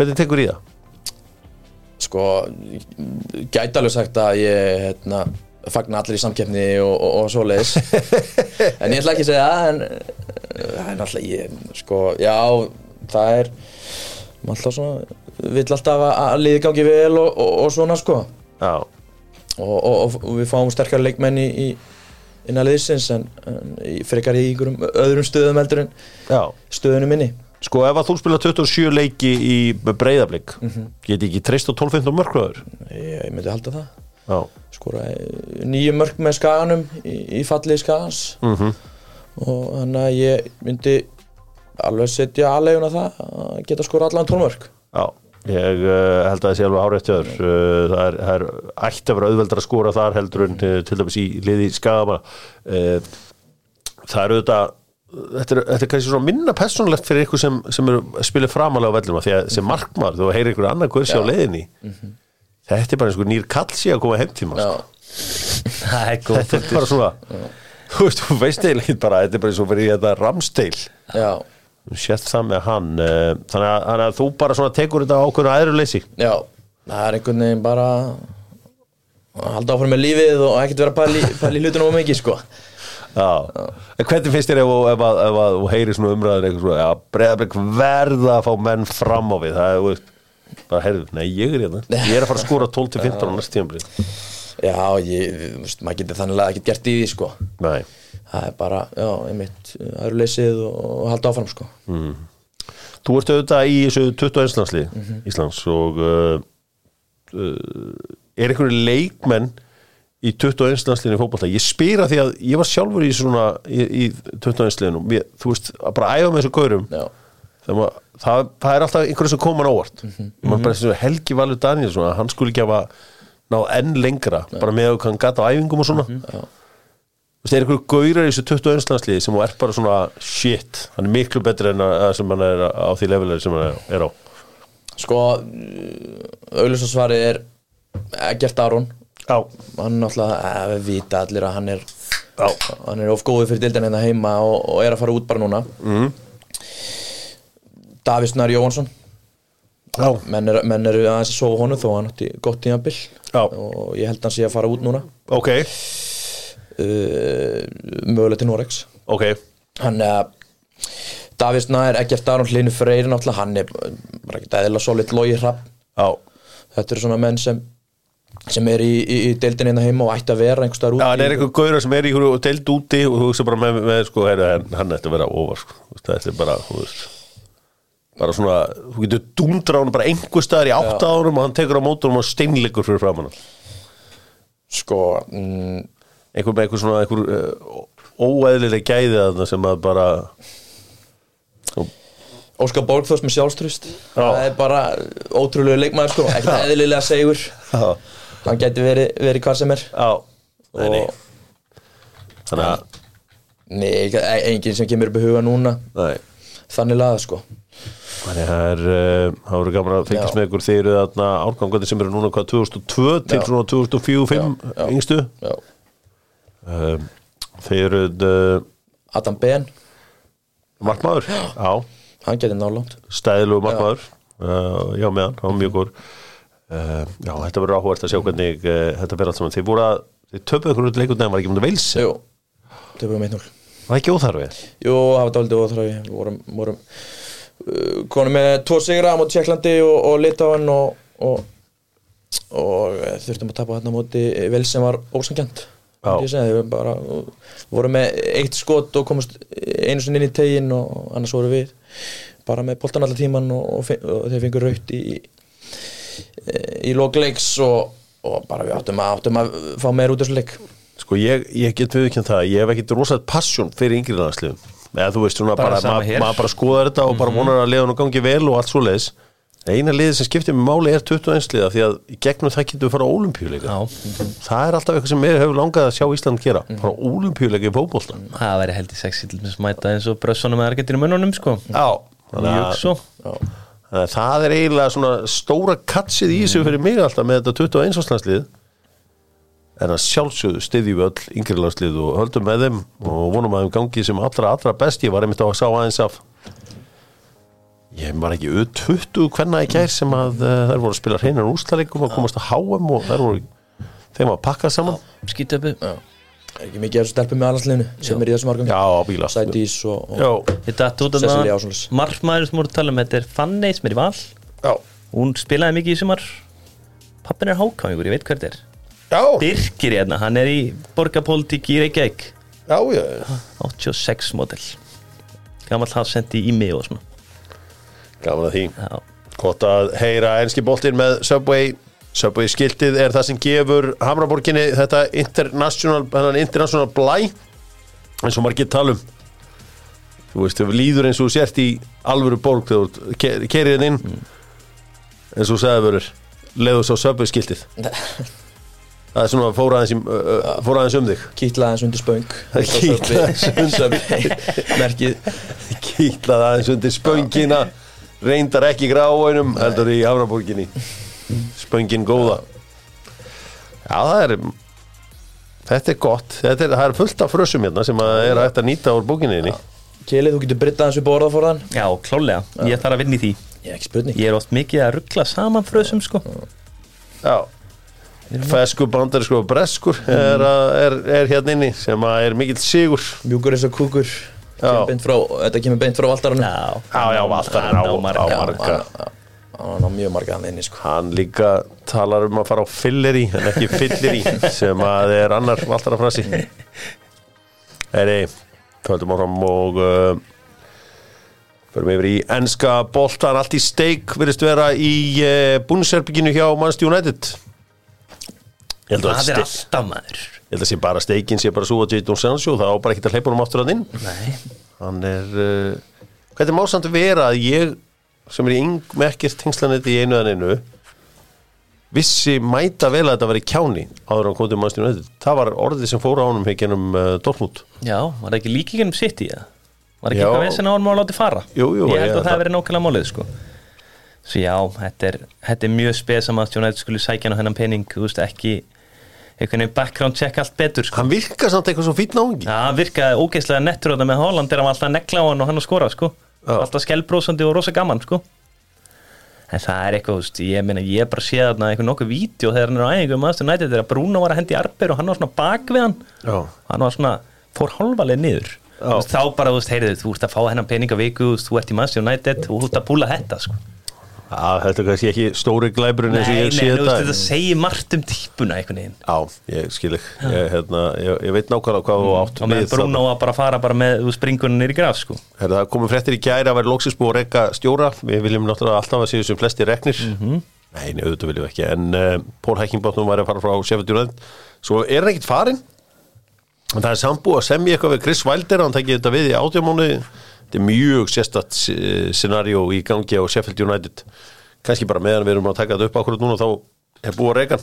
hvernig tekur í það? Sko, gæti alveg sagt að ég hérna, fagna allir í samkeppni og, og, og svoleiðis. En ég ætla ekki að segja það En það er náttúrulega ég, sko, já, það er maður alltaf svona, vill alltaf að, að liði gangi vel og, og, og svona, sko. Og, og, og við fáum sterkar leikmenn í, í innan liðsins en, en frekar í einhverjum öðrum stöðum heldur en já. stöðunum minni. Sko ef að þú spila 27 leiki í breyðablík geti ekki treyst á 12-15 mörglaður ég, ég myndi halda það. Já, skora nýju mörg með skaganum í, í fallið skagans. Mhm og þannig að ég myndi alveg setja aðleguna það að geta skora allan tólmörk Já, ég uh, held að það sé alveg þér. Uh, það, er, það er ætti að vera auðveldar að skora þar heldur en uh, til dæmis í liði skagama uh, það er auðvitað þetta er, þetta er kannski svona minna persónlegt fyrir ykkur sem, sem er spilið framalega á vellum því að sem markmaður, þú heyrir ykkur annar hversi á leiðinni. Þetta er bara einhver nýr kallsi að koma heim tíma Já, sko. það þetta er bara svona þú veist, þú veist eiginlega ekki bara þetta er bara eins og fyrir þetta ramsteil. Já, sett það með hann uh, þannig að, þannig að þú bara svona tekur þetta ákveðna æðruleysi. Já. Það er einhvern veginn bara að halda áfram með lífið og ekkert vera að pæla í hlutunum á mikið sko. Já, en hvernig finnst þér ef, ef, ef, ef, ef þú heyrir svona umræður eitthvað svona, já, breyðabrik verða að fá menn fram á við, það er, bara heyrðu, nei, ég er hérna, ég er að fara að skora 12-15 á næst tíðanbrið. Já, ég, þú veist, maður getur þannig að ekkert gert í því sko Nei, það er bara, já, einmitt öðruleysið og, og halda áfram sko þú ert auðvitað í þessu 21. landslið Íslands og uh, uh, er einhverju leikmenn í 21. landsliðinu í fótbolta, ég spyr að því að ég var sjálfur í svona, í, í 21. landsliðinu, þú veist, að bara æfa með þessu gaurum, Já, það, það, það er alltaf einhverju sem koma óvart mm -hmm. man bara þessu Helgi Valur Danielsson hann skulle ekki náð enn lengra bara með að hann gata á æfingum og svona. Mm -hmm. það er einhverju gaurar í þessu 21. landsliði sem er bara svona shit, hann er miklu betri en að sem hann er á því levelari sem hann er á. Sko auðvitað er Egert Aron. Já, hann náttúrulega, eh, við vita allir að hann er hann er of góður fyrir dildin hérna heima og, og er að fara út bara núna. Mm. Davís Nær Jóhansson já, menn eru menn er aðeins að sofa honum þó hann átti gott tímabil. Já. og ég held hann sé að fara út núna. Ok, uh, möguleg til Norex ok. Hann er Davís Nær, Egert Aron, Hlinu Freyri náttúrulega, hann er bara ekki eðla solid logi hrapp. Já, þetta eru svona menn sem sem er í, í, í deildin hérna heima og ætti að vera einhver staðar Já, úti. hann er einhver gaurar sem er í deild úti og þú hugsa bara með, með sko, heyrðu, hann, hann ætti að vera ofar sko. Þetta er bara, þú veist bara svona, þú getur dúndra á hann bara einhver staðar í átta árum og hann tekur á mótunum og steinleikur fyrir framann hann. Sko mm, einhver með einhver svona einhver uh, óeðlileg gæði þarna sem að bara Óskar Borgþórs með sjálfströst Það er bara ótrúlega leikmaður sko. Ekkert eðlilega segur. Já, Hann gæti verið, verið hvað sem er. Og Þannig að Nei, enginn sem kemur upp í huga núna. Nei. Þannig laða sko Þannig að það er, uh, það voru gaman að fylgjast Já. með ykkur þeir eru þarna árgangandi sem eru núna hvað 2002 til svona 2004-2005 Já, já. yngstu? Já. um, Þeir eru uh, Adam Ben, markmaður? Já, hann gæti nálátt stæðilegu markmaður. Uh, Já, meðan, hann. Var mjög gór uh, Já, þetta verður áhugast að sjá hvernig þetta verður allt saman. Þeir voru að, þeir töpuðu ykkur út leikundin var ekki mútið veils Jú, töfum við 1-0 Var ekki óþarfið Jú, það var dálítið óþræfi Við vorum, vorum konum með tvo sigra á móti Tjekklandi og, og Litáin og, og, og eh, þurftum að tapa hérna á móti vel sem var ósangjant. Við bara, vorum með eitt skot og komast einu sinni inn í tegin og annars vorum við bara með boltan allar tíman og, þeir fengur raukt í í lókleiks og, og bara við áttum að, áttum að fá meir út þessu leik. Sko ég, ég get viðkjönd það, ég hef ekkit rosað passion fyrir yngri landsliðum eða þú veist svona Bara bara, maður ma bara skoðar þetta og bara vonar að liðan og gangi vel og allt svo leiðis eina liðið sem skiptir með máli er 21 liða því að gegnum það getur við fara á ólimpíuleika Já, það er alltaf eitthvað sem mér hefur langað að sjá Ísland gera. Fara á ólimpíuleika í fótbolta. Það væri held í sexi til að mæta eins og brössunum með Argentínu mönnunum sko. Já, að að það er eiginlega svona stóra katsið í þessu fyrir mig alltaf með þetta 21 landslið en að sjálfsögðu styðjum við öll yngri landslið og höldum með þeim og vonum að þeim gangi sem allra allra best. Ég var einmitt á að sá aðeins af ég var ekki U20 hvenna í gær sem að uh, þær voru að spila hreinan úrslaleggum og komast að HM og þær voru þeim að pakka saman. Er ekki mikið af þessu stelpum með allarsliðinu sem er í þessum margum Já, bíla. Sædís og, og Já, Þetta út af Cecilia það Ássonis. Markmaður sem voru að tala um Þetta er Fanny sem er í val. Já, Hún spilaði mikið í sumar. Pappin er hákáingur, ég veit hver þetta er já, Birkir hérna, hann er í borgarpólitík í Reykjavík. Já, já. 86 model. Gamall hafa sendi í mig og svona. Gaman að því. Já, Gott að heyra enski boltinn með Subway. Subway skiltið er það sem gefur Hamraborginni þetta international, international blæ eins og margir talum þú veist, þau líður eins og sért í alvöru borg þegar þú kerið inn. Inn eins og þú sagði verður leiðu svo Subway skiltið það er svona fór aðeins, í, ö, ö, fór aðeins um þig. Kýtla aðeins undir spöng. Kitlaði aðeins undir Merkið. Kýtlað aðeins undir spöngina. Reyndar ekki gráinum heldur í Hamraborginni spöngin góða. Já það er þetta er gott. Þetta er, það er fullt af frössum hérna sem að er að nýta úr bókinni Kelið, þú getur brittað aðeins upp á orðaforðan já klálega, ég þarf að vinna í því. Ég er ekki spurning. Ég er oft mikið að ruggla saman frösum sko. Já feskur bandariskur og breskur er, að- er, er hérna inni sem að er mikill sigur. Mjúkur eins og kúkur. Já. Kemur beint frá, Þetta kemur beint frá valdaranum Já, Já, er á- á marga. Hann á mjög marga hann inni sko. Hann líka talar um að fara á fylleri en ekki fylleri sem að er annar alltaf frasi Eri, höldum áfram og uh, förum yfir í enska boltan allt í steik virðist vera í uh, búnserbygginu hjá Manchester United það er alltaf maður ég held að sé bara steikin sé bara svo að Jadon Sancho það á bara ekki að hleypa honum aftur að inn hann er uh, hvernig má samt vera að ég sem er í yngmerkist tengslaneti í einu eða einu vissi mæta vel að þetta var í kjáni áður kom til mannstjónu United það var orðið sem fór á honum heggjum uh, Dortmund já, var ekki líkingin um sitt í það? Var ekki Já. eitthvað vesen á hann má láti fara? Jú, jú, Ég held ég- að það hafi verið nákvæmlega málið sko Svo já, þetta er, þetta er mjög spesam að United skulle sækja á hennan pening Þú veist ekki einhvern veginn background check allt betur sko. hann virkar samt eitthvað svo fýtt náungi Já, hann virkaði ógeðslega nettur á það með Holland er hann alltaf að negla á hann og hann að skora sko. Alltaf skellbrósandi og rosa gaman sko. en það er eitthvað, veist, ég meina ég bara sé þarna eitthvað nokkuð vídeo þegar hann er á æfingu aðstöð nætið þegar Bruno var að hendi arber og hann var svona bak við hann Já. hann var svona, fór hálfaleg niður veist, þá bara, þú veist, heyrðu, þú ert að fá hennan peninga viku, þú veist, þú ert í Manchester United og þú ert að púla þetta, sko Já, þetta er kannski ekki stóri glæburinn eins og Nei, ég nei, sé þú veist, þetta þetta segir margt um típuna einhvern veginn. Já, ég skil ekki ég, hérna, ég, ég veit nákvæmlega hvað þú átt og með Bruno að bara fara bara með springunum nýri graf, sko. Herra, það komið fréttir í gæri að vera loksins búið að rekka stjóra. Við viljum náttúrulega alltaf að séu sem flesti reknir. Mhm. nei, nei, auðvitað viljum ekki. En uh, Pól Hækkingbóttum var að fara frá United. Svo er hann ekkert farin en það er sambúið að semja eitthvað við Chris Wilder hann tekið þetta við í átjámónu þetta er mjög sérstætt scenario í gangi á Sheffield United kannski bara meðan við erum að taka þetta upp akkurat núna þá er búið að reyka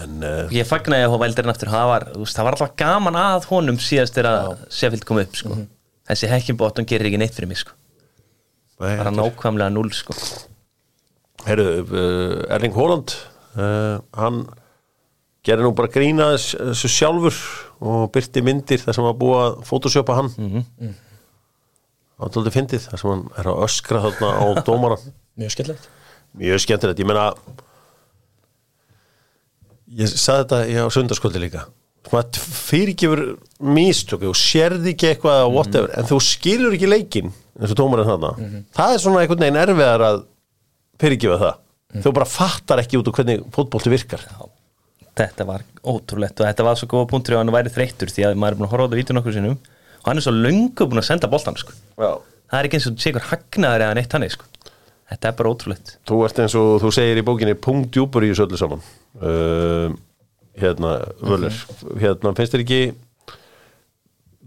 en uh, Ég fagnaði að hófa eldurinn aftur það var, þú veist, það var alltaf gaman að honum síðast þegar Sheffield kom upp sko. þessi hekkimbóttum gerir ekki neitt fyrir mig sko. bara nákvæmlega null sko. Herru, uh, Erling Haaland uh, hann gerir nú bara grína þess- þessu sjálfur og byrti myndir þar sem var búið að photoshopa hann mm -hmm. Átaldi fyndið þar sem hann er að öskra þarna á dómaran Mjög skemmtilegt. Mjög skemmtilegt, ég meina ég saði þetta í á sundarskvöldi líka. Fyrirgefur místöku og sérði ekki eitthvað að whatever, en þú skilur ekki leikinn eins og tómarinn þarna. Það er svona einhvern veginn erfiðar að fyrirgefa það. Þú bara fattar ekki út úr hvernig fótbolti virkar. Þetta var ótrúlegt og þetta var svo góða punktur og hann væri þreyttur því að maður er búin að horfa á þetta vídeo nokkur sinnum og hann er svo löngu búin að senda boltan sko. Já. það er ekki eins og þú segur hagnaður eða neitt hann sko. þetta er bara ótrúlegt. Þú ert eins og þú segir í bókinni punktjúpur í þessu öllu saman. Uh, hérna, völur hérna, finnst þér ekki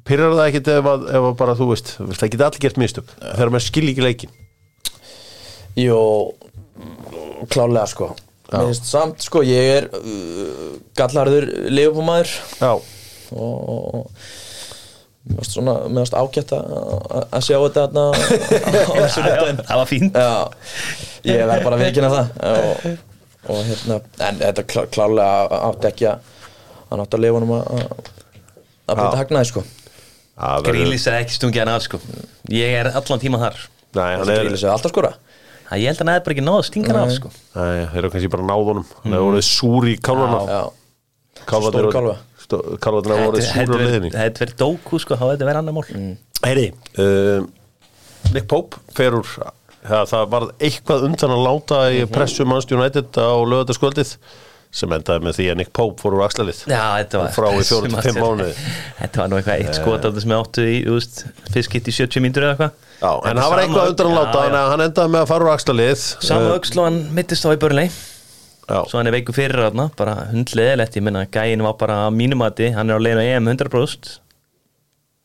pyrrar það ekkit ef, að, ef að bara þú veist, það geta allir gert mistök þegar maður skilji ekki leikin Jó, klálega sko. Mér finnst samt sko, ég er uh, gallarður leifbúmaður Já, og, og finnst ágætt að að sjá þetta þarna á þessu það var fínt. Já, ég verð bara að vikina það. Og, og hérna, en þetta klá, klálega átti ekki að hann átti að leifa honum að að- að byrja hagnaði sko. Það Grílis er ekki stungið hann að sko. ég er allan tíma þar. Nei, hann Það er alltaf skora. Það ég held að hann hefði bara ekki náð að stinga hann af sko. Þeir eru kannski bara náðunum Það er orðið súr í kálvana Stór eru- kálfa. stó- Kálfarnir hafa orðið súr á liðinni Það hefði verið dóku sko, þá hefði þetta verið annar mál. Heyri, uh, Nick Pope fer úr ja, það var eitthvað undan að láta í pressu Manchester United á lögataskvöldið sem endaði með því að Nick Pope fór úr axlalið Já, þetta var frá í fjóra til fimm mánuði. Þetta var nú eitthvað eitt skot af þessum áttu í, þú veist, fyrst gitt í 70 mínútur eða eitthvað. Já, en það var eitthvað undan að láta þannig að hann endaði með að fara úr axlalið Uh, öxl og hann mittist á í börnlei Já, Svo hann er veiku fyrir þarna, bara hundleðilegt Ég menna, gæin var bara mínumati Hann er á leiðin á EM 100%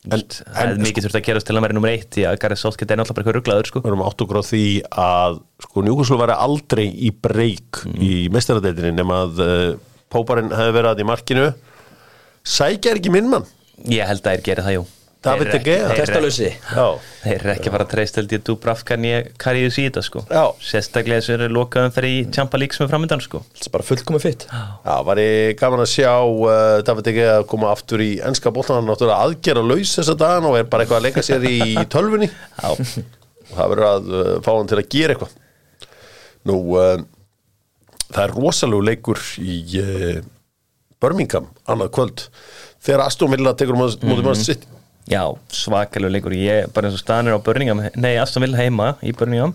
En- Það er en- mikið þurft að gerast til að vera nummer eitt Því að Gareth Southgate er náttúrulega bara eitthvað rugglaður sko. við erum átt okkur á því að sko Newcastle væri aldrei í breyk í mestaradeildinni nema að uh, Póparinn hefði verið að í markinu. Sækja er ekki minn mann. Ég held að þeir gera það, jú David De Gea. Testalösi. Já, Þeir eru ekki að fara að treysta held ég Dubravka nýja karriðu síta sko. Já. Sérstaklega þess að þeir eru lokaðum fyrir í Champa League sem er framöndan sko. Það er bara fullkomið fitt Já, var ég gaman að sjá uh, David ekki að koma aftur í ennska bóltan hann náttúrulega aðgera laus þessa dagan og er bara eitthvað að leika sér í tölvunni. Já, og það verður að uh, fá hann til að gera eitthvað. Nú, uh, það er rosalegu leikur í uh, Birmingham annað kvöld. Þegar Aston Villa tekur um að mann sitt Já, svakalegu leikur. Ég, bara eins og staðanir á Birmingham nei, Aston Villa heima í Birmingham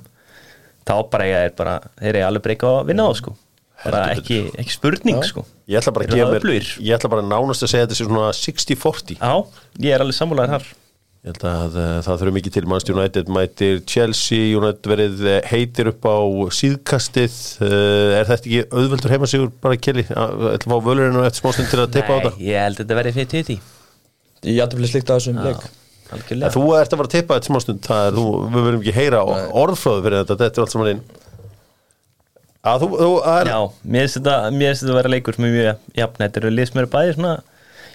þá bara ég er bara, þeir eru alveg breyka að vinna á sko. Bara ekki, ekki spurning sko. Ég ætla bara að gefa mér, öflugir. ég ætla bara nánast að segja þetta sé svona 60-40 Já, ég er alveg sammálaður þar. Ég held að uh, það þurfi mikið til. Manchester United mætir Chelsea, United verið uh, heitir upp á síðkastið. Uh, er þetta ekki auðveldur heimasigur bara Kelly, uh, ætla að fá völurinn og eftir smástund til að teipa á Nei, þetta? ég held að þetta verði fyrir títi Ég jætti fyrir slikt að þessum leik. þú ert að fara að teipa eftir smástund það er, þú, við verðum ekki heyra orðfröðu fyrir þetta, þetta er allt saman inn. Að þú, þú er, Já, mér finnst þetta, þetta að vera leikur sem er mjög jafn, þetta eru lið sem eru bæði svona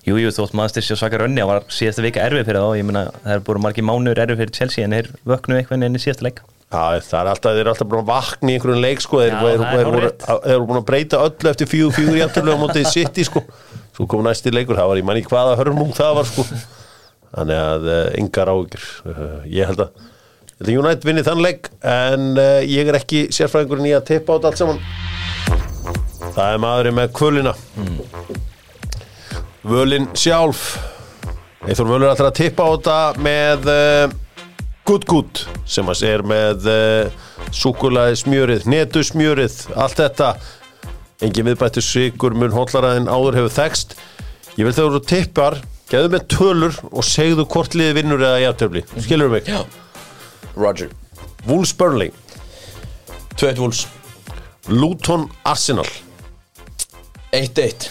Jú, jú, þótt maður styrst sér svakar önni það var síðasta vika erfið fyrir þá, ég meina það er búin margir mánuður erfið fyrir Chelsea en þeir vöknu eitthvað inn í síðasta leik. Já, það er alltaf, þeir eru alltaf búin að vakna í einhverjum leik sko, þeir Já, eru- er búin að breyta öllu eftir fjögur fjögur jafntöflu á mótið City sko, svo kom næsti leikur það var í manni hvaða hörmung það var sko. Þannig að yngar ágjur uh, ég held að United vinni þann leik en uh, ég er ekki sérfræðingurinn í að teipa á þetta allt saman. Það er maðurinn með kvölina. Völin sjálf. Eithor Völur ætlar að tippa á þetta með Good sem að er með súkulaði smjörið, netu smjörið allt þetta engin viðbættu sigur mun hótlara en áður hefur þekst ég vil þegar þú tippar geðu með tölur og segðu hvort liði vinnur eða jafntöfli, skilur mig? Já. Roger. Wolves Burnley, 2-1 Wolves. Luton Arsenal. 1-1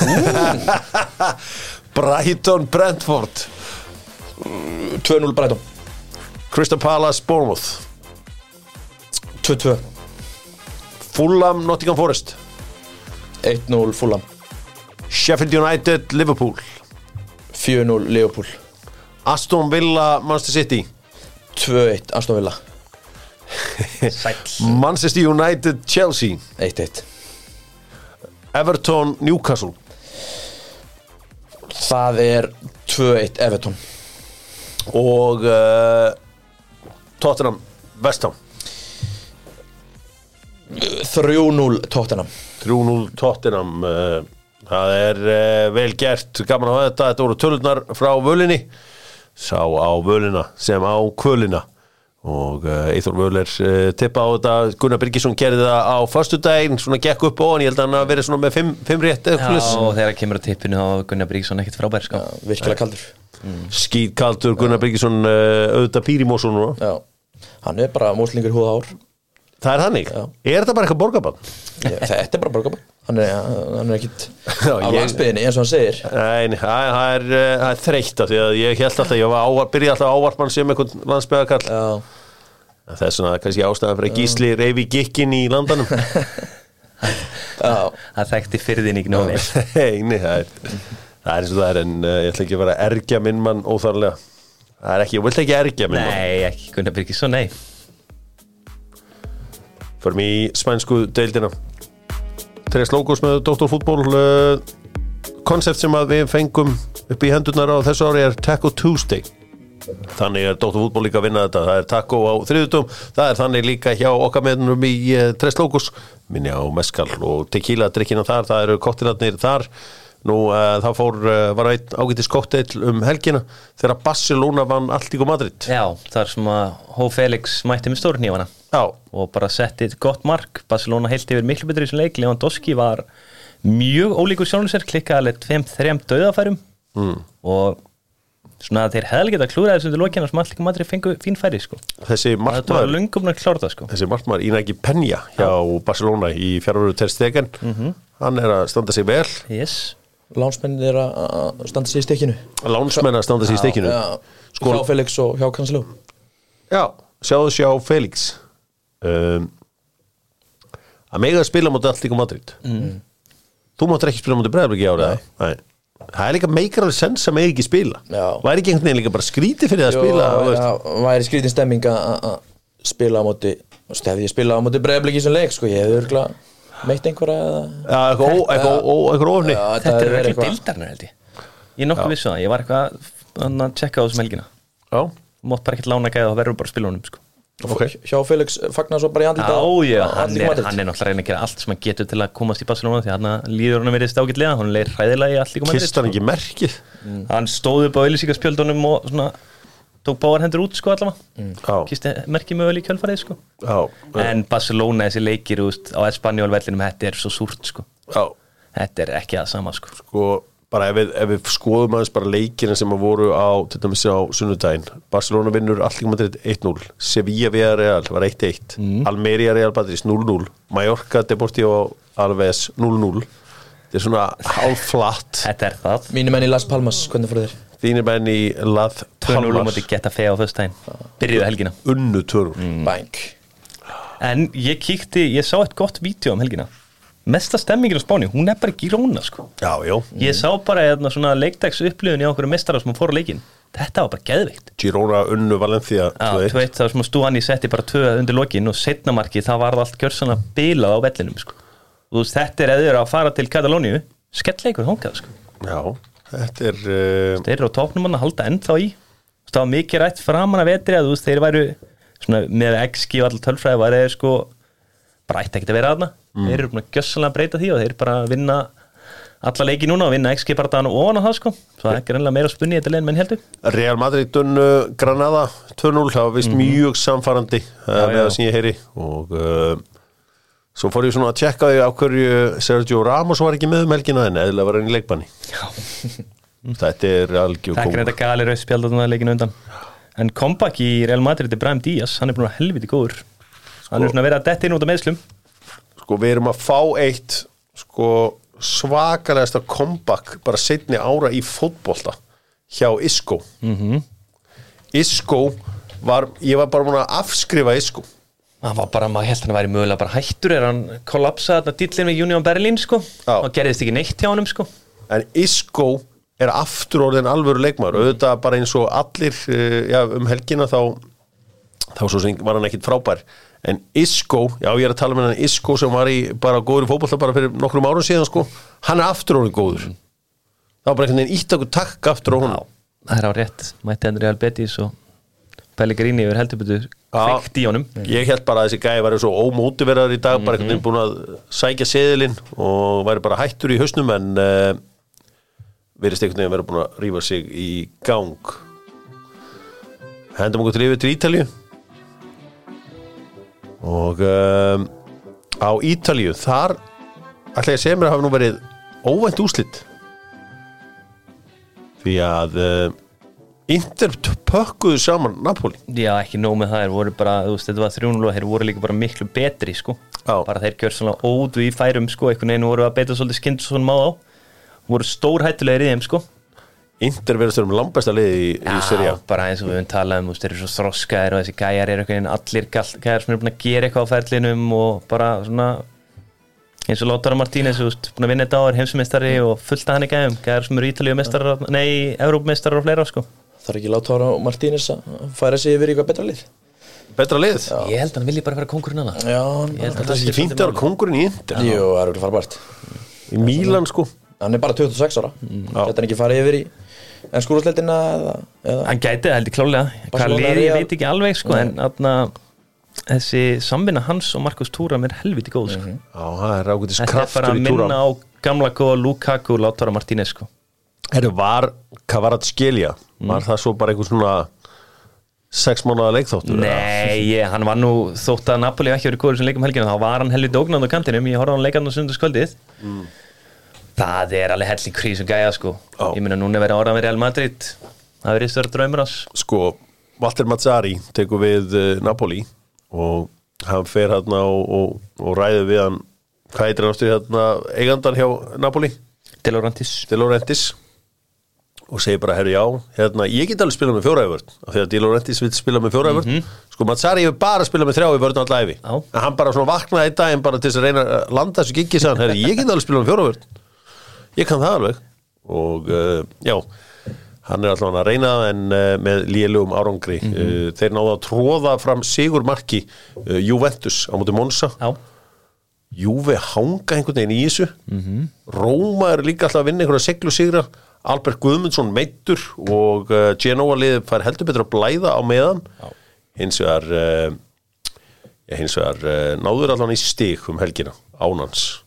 Brighton Brentford. 2-0 Brighton. Crystal Palace, Bournemouth. 2-2 Fulham, Nottingham Forest 1-0 Fulham. Sheffield United, Liverpool. 4-0 Liverpool. Aston Villa, Manchester City. 2-1 Aston Villa. Sæll. Manchester United, Chelsea. 1-1 Everton, Newcastle. Það er 2-1 Everton. Og uh, Tottenham, West Ham 3-0 Tottenham. 3-0 Tottenham uh, það er uh, vel gert. Gaman á þetta, þetta voru tölurnar frá völinni. Sá á völina sem á kvölina. Og Eithor Völer uh, tippa á þetta. Gunnar Birgisson gerði það á föstudaginn, svona gekk upp og ég held að hann að vera svona með fimm, fimm rétt eða Já, plus og þegar kemur á tippinu þá Gunnar Bríksson ekkert frábær sko. Virkilega kaldur. Skýtkaldur Gunnar Birgisson uh, auðvitað pýrimósun núna. Já. Hann er bara móslingur húða ár það er hannig, Já. er þetta bara eitthvað borgabann? Þetta er bara borgabæn Hann er, hann er ekkit Já, á ég- landsbyðinni eins og hann segir. Nei, nei, það er, það er þreytt af því að ég held alltaf, ég var ávar, byrja alltaf ávarpann sem einhvern landsbyðakall Já. Það er svona kannski ástæðan fyrir að gísli reyfi gikkin í landanum. Það þekkti fyrðin nóg vel Nei, nei, það er Það er eins og það er en uh, ég ætla ekki að vera að ergja minn mann óþarlega Það er ekki, ég vilt ekki ergja minn mann? Nei, ekki Gunnar Bríksson, nei Förum í spænsku deildina. Tres Logos með Dr. Fútból uh, Koncept sem við fengum upp í hendurnar á þessu ári er Taco Tuesday. Þannig er Dr. Fútból líka að vinna þetta. Það er taco á þriðutum Það er þannig líka hjá okkar meðnum í uh, Tres Logos Minni á meskal og tequila drikkina þar. Það eru koktilarnir þar Nú uh, það fór, uh, var einn ágætis kokteil um helgina Þegar Barcelona vann Alltíko Madrid. Já, það er sem að Hó Felix mætti með stórnýfana Já, og bara setti eitt gott mark. Barcelona heilt yfir miklu betur í þessum leik. Lewandowski var mjög ólíkur sér klikkaði alveg tveim, þrejum döðafærum mm. og svona að þeir hefði geta klúraði þessum til lokina sem allir matri fengu fín færi sko. þessi markmaður sko. þessi markmaður Inaki Penja hjá Barcelona í fjárveru Ter Stegen. Hann er að standa sig vel. Yes. Lánsmennir er að standa sér í stekinu lánsmenn að standa sig í stekinu Já. Hjá Felix og hjá Kansló já, sjáðu sjá Felix. Um, að mega spila mútið allt líka Madrid. Mm. þú máttur ekki spila í árið Nei. það er líka meikar alveg sens að mega ekki spila. Já. væri ekki einhvern veginn líka bara skríti fyrir að spila já, væri skrítin stemming að- spila á veist, Hefði ég spilað á breyðablik í þessum leik sko, Ég hefði örgulega meitt einhverja eitthvað ofni þetta er verið dildarnar held ég. Ég er nokkuð vissu það, ég var eitthvað að tjekka á þessum helgina. Já, mátt bara ekkert lána gæða og verður bara að spila honum sko. ok. Hjá Felix fagnar svo bara í andlita Já, já, á hann er, Madrid. hann er náttúrulega að reyna að gera allt sem hann getur til að komast í Barcelona því hann líður hann verið stákillega, hann leir hræðilega í allt líka kist hann ekki merkið? Hann stóð upp á auðlýsingarspjöldunum og svona tók báðar hendur út sko allavega. Já, kisti merkið möguleg í kjölfarið sko. Já, en Barcelona þessi leikir úst, á Espanjól vellinum, þetta er svo súrt sko. Já. Þetta er ekki það sama sko. Sko, bara ef við, ef við skoðum aðeins bara leikina sem að voru á, til dæmis á sunnudaginn, Barcelona vinnur allir Madrid 1-0, Sevilla Villarreal var 1-1, Almeria Real Madrid 0-0, Mallorca Deportivo Alves 0-0 þetta er svona hálf flatt þetta er það, Mínir menn í Las Palmas, hvernig fóru þeir? Þínir menn í Lath 2-0 á Palmas móti geta fega á föstudaginn. Byrjuðu helgina. Unnu törur Bang en ég kíkti, ég sá eitt gott vídeo um helgina. Mesta stemmingin á Spáni, hún er bara ekki róna sko. Já, já, Ég sá bara eða svona leikdags upplifun í okkur mestara sem fór á leikin Þetta var bara geðveikt. Girona unnu Valencia Já, 2-1. tveit, það var sem að stúan í setti bara tvö undir lokin og setna marki það var allt gjörsann að bilað á vellinum sko. og þú veist, þetta er eða að fara til Katalóníu skelleikur hóngað sko. já, þetta er uh, þeir eru á topnum hann að halda ennþá í. Það var mikið rætt framan að vetri að þú veist, þeir væru svona, með XG og allir tölfræði var þeir sko bara ætti ekkert að vera aðna þeir eru búin að gjössanlega breyta því og þeir bara vinna alla leiki núna og vinna XG bara dana ofan á það sko. Það er ekki reynilega meira spunni í þetta leginn menn heldur Real Madrid unnu Granada 2-0, það var vist mjög samfarandi uh, Mhm. Já, með það sem ég heyri og uh, svo fór ég svona að tjekka því á hverju Sergio Ramos var ekki með um helgina en eðla var hann í leikbanni. Þetta er algjör það er kóngur. reynda gali rauð spjald að það leikinu undan. En comeback í Real Madrid er Brahim Díaz. Hann er búin að vera helviti góður. Hann er svona verið að detti inn út af meðslum sko við erum að fá eitt sko svakalegasta comeback bara setni ára í fótbolta hjá Isco. Mhm. Isco var, ég var bara múin að afskrifa Isco hann var bara, maður held hann að væri mögulega bara hættur er hann kollapsað þarna dillin við Union Berlin sko, Já. og gerðist ekki neitt hjá honum sko. En Isco er aftur orðin alvöru leikmaður. Auðvitað bara eins og allir uh, já, um helgina þá þá svo sem var hann ekkit frábær. En Isco, já ég er að tala með hann Isco sem var í bara góður í fótbolta bara fyrir nokkrum árum síðan sko, hann er aftur orðin góður. Það var bara einhvern veginn ítt okkur takk aftur á hún Já, það er á rétt, mætti hann Real Betis og Pellegrini yfir heldurbyrðu kveikt í honum. Ég held bara að þessi gæði væri svo ómótiverðar í dag bara einhvern veginn búin að sækja seðilinn og væri bara hættur í hausnum en uh, einhvern veginn að vera búin að rífa sig í gang. Hendum okkur til yfir til Ítalju og um, á Ítalju þar ætla ég að segja mér að hafa nú verið óvænt úslit því að uh, Inter pökkuðu saman Napoli. Já, ekki nóg með það, þeir voru bara, þú veist, þetta var 3-0 og þeir voru líka bara miklu betri, sko. Já. bara þeir gjör svona ódu í færum, sko einhvern veginn voru að beita svolítið skinn svona má á. Voru stórhættulegir í þeim, sko. Inter verðast vera með langbæsta liði í, í Serie A. bara eins og við höfum talað um, þú veist, þeir eru svo þroskaðir og þessi gæjar eru einhvern veginn allir gæjar sem eru búin að gera eitthvað á ferlinum og bara svona eins og Lautaro Martínez, þú veist, búin að vinna þetta áður heimsumestari og fullt að hann í gæjum gæjar sem eru ítalíu mestarar, nei, Evrópmestarar og fleira, sko Er ekki láta ára Martínez að færa sig yfir í eitthvað betra lið? Betra lið? Ég held að hann vilji bara vera konkurinn hana Já, Ég held að Það er ekki fínt að vera kongurinn í Inter. Jú, það er okkur farbært Í Mílan sko. Hann er bara 26 ára. Þetta er ekki farið yfir í En skúrúsleitina eða, eða Hann gæti það held ég klálega Hvað liði ég veit ekki alveg sko, en atna, þessi samvinna hans og Markus Túram er helviti góð sko. Já, það er ágætis Þetta er bara kraftur að í minna á gamla góða Lukaku og Lautaro Martínez sko. Herru, var Kavaratskhelia Var það svo bara einhver svona Sex mánuða leikþáttur eða? Nei, ég, hann var nú þótt að Napoli ekki verið góður sem leikum helgina þá var hann helviti ógnand á kantinum. Ég horfði á hann leikarn á sundarskvöldið Það er alveg helling krís og gæja sko. Já. Ég meina núna verið ára með Real Madrid. Það verið stöður draumur ás Sko, Walter Mazzari tekur við uh, Napoli og hann fer hérna og, og, og ræði við hann. Hvað heitir hann ástur hérna eigandan hjá Napoli? De Laurentiis. De Laurentiis og segir bara, herru já, hérna, ég get alveg spila með fjóraðivörn af því að De Laurentiis vil spila með fjóraðivörn sko, Mazzari hefur bara spilað með þrjáivörn alltaf Já. en hann bara svona vaknaði í daginn bara til þess að reyna að landa þessu giggi sagði hann, herru, ég get alveg spilað með fjóraðivörn ég kann það alveg. Og uh, já, hann er alltaf að reyna en uh, með lélugum árangri. Uh, þeir náðu að tróða fram sigur marki Juventus á móti Monsa Já, Júve hanga einhvern veginn í þessu. Róma er líka alltaf að vinna einhverja seglu sigra Albert Guðmundsson meittur og uh, Genoa liðið fær heldur betur að blæða á meðan. Hins vegar uh, ja, hins vegar uh, náður allan í stig um helgina ánans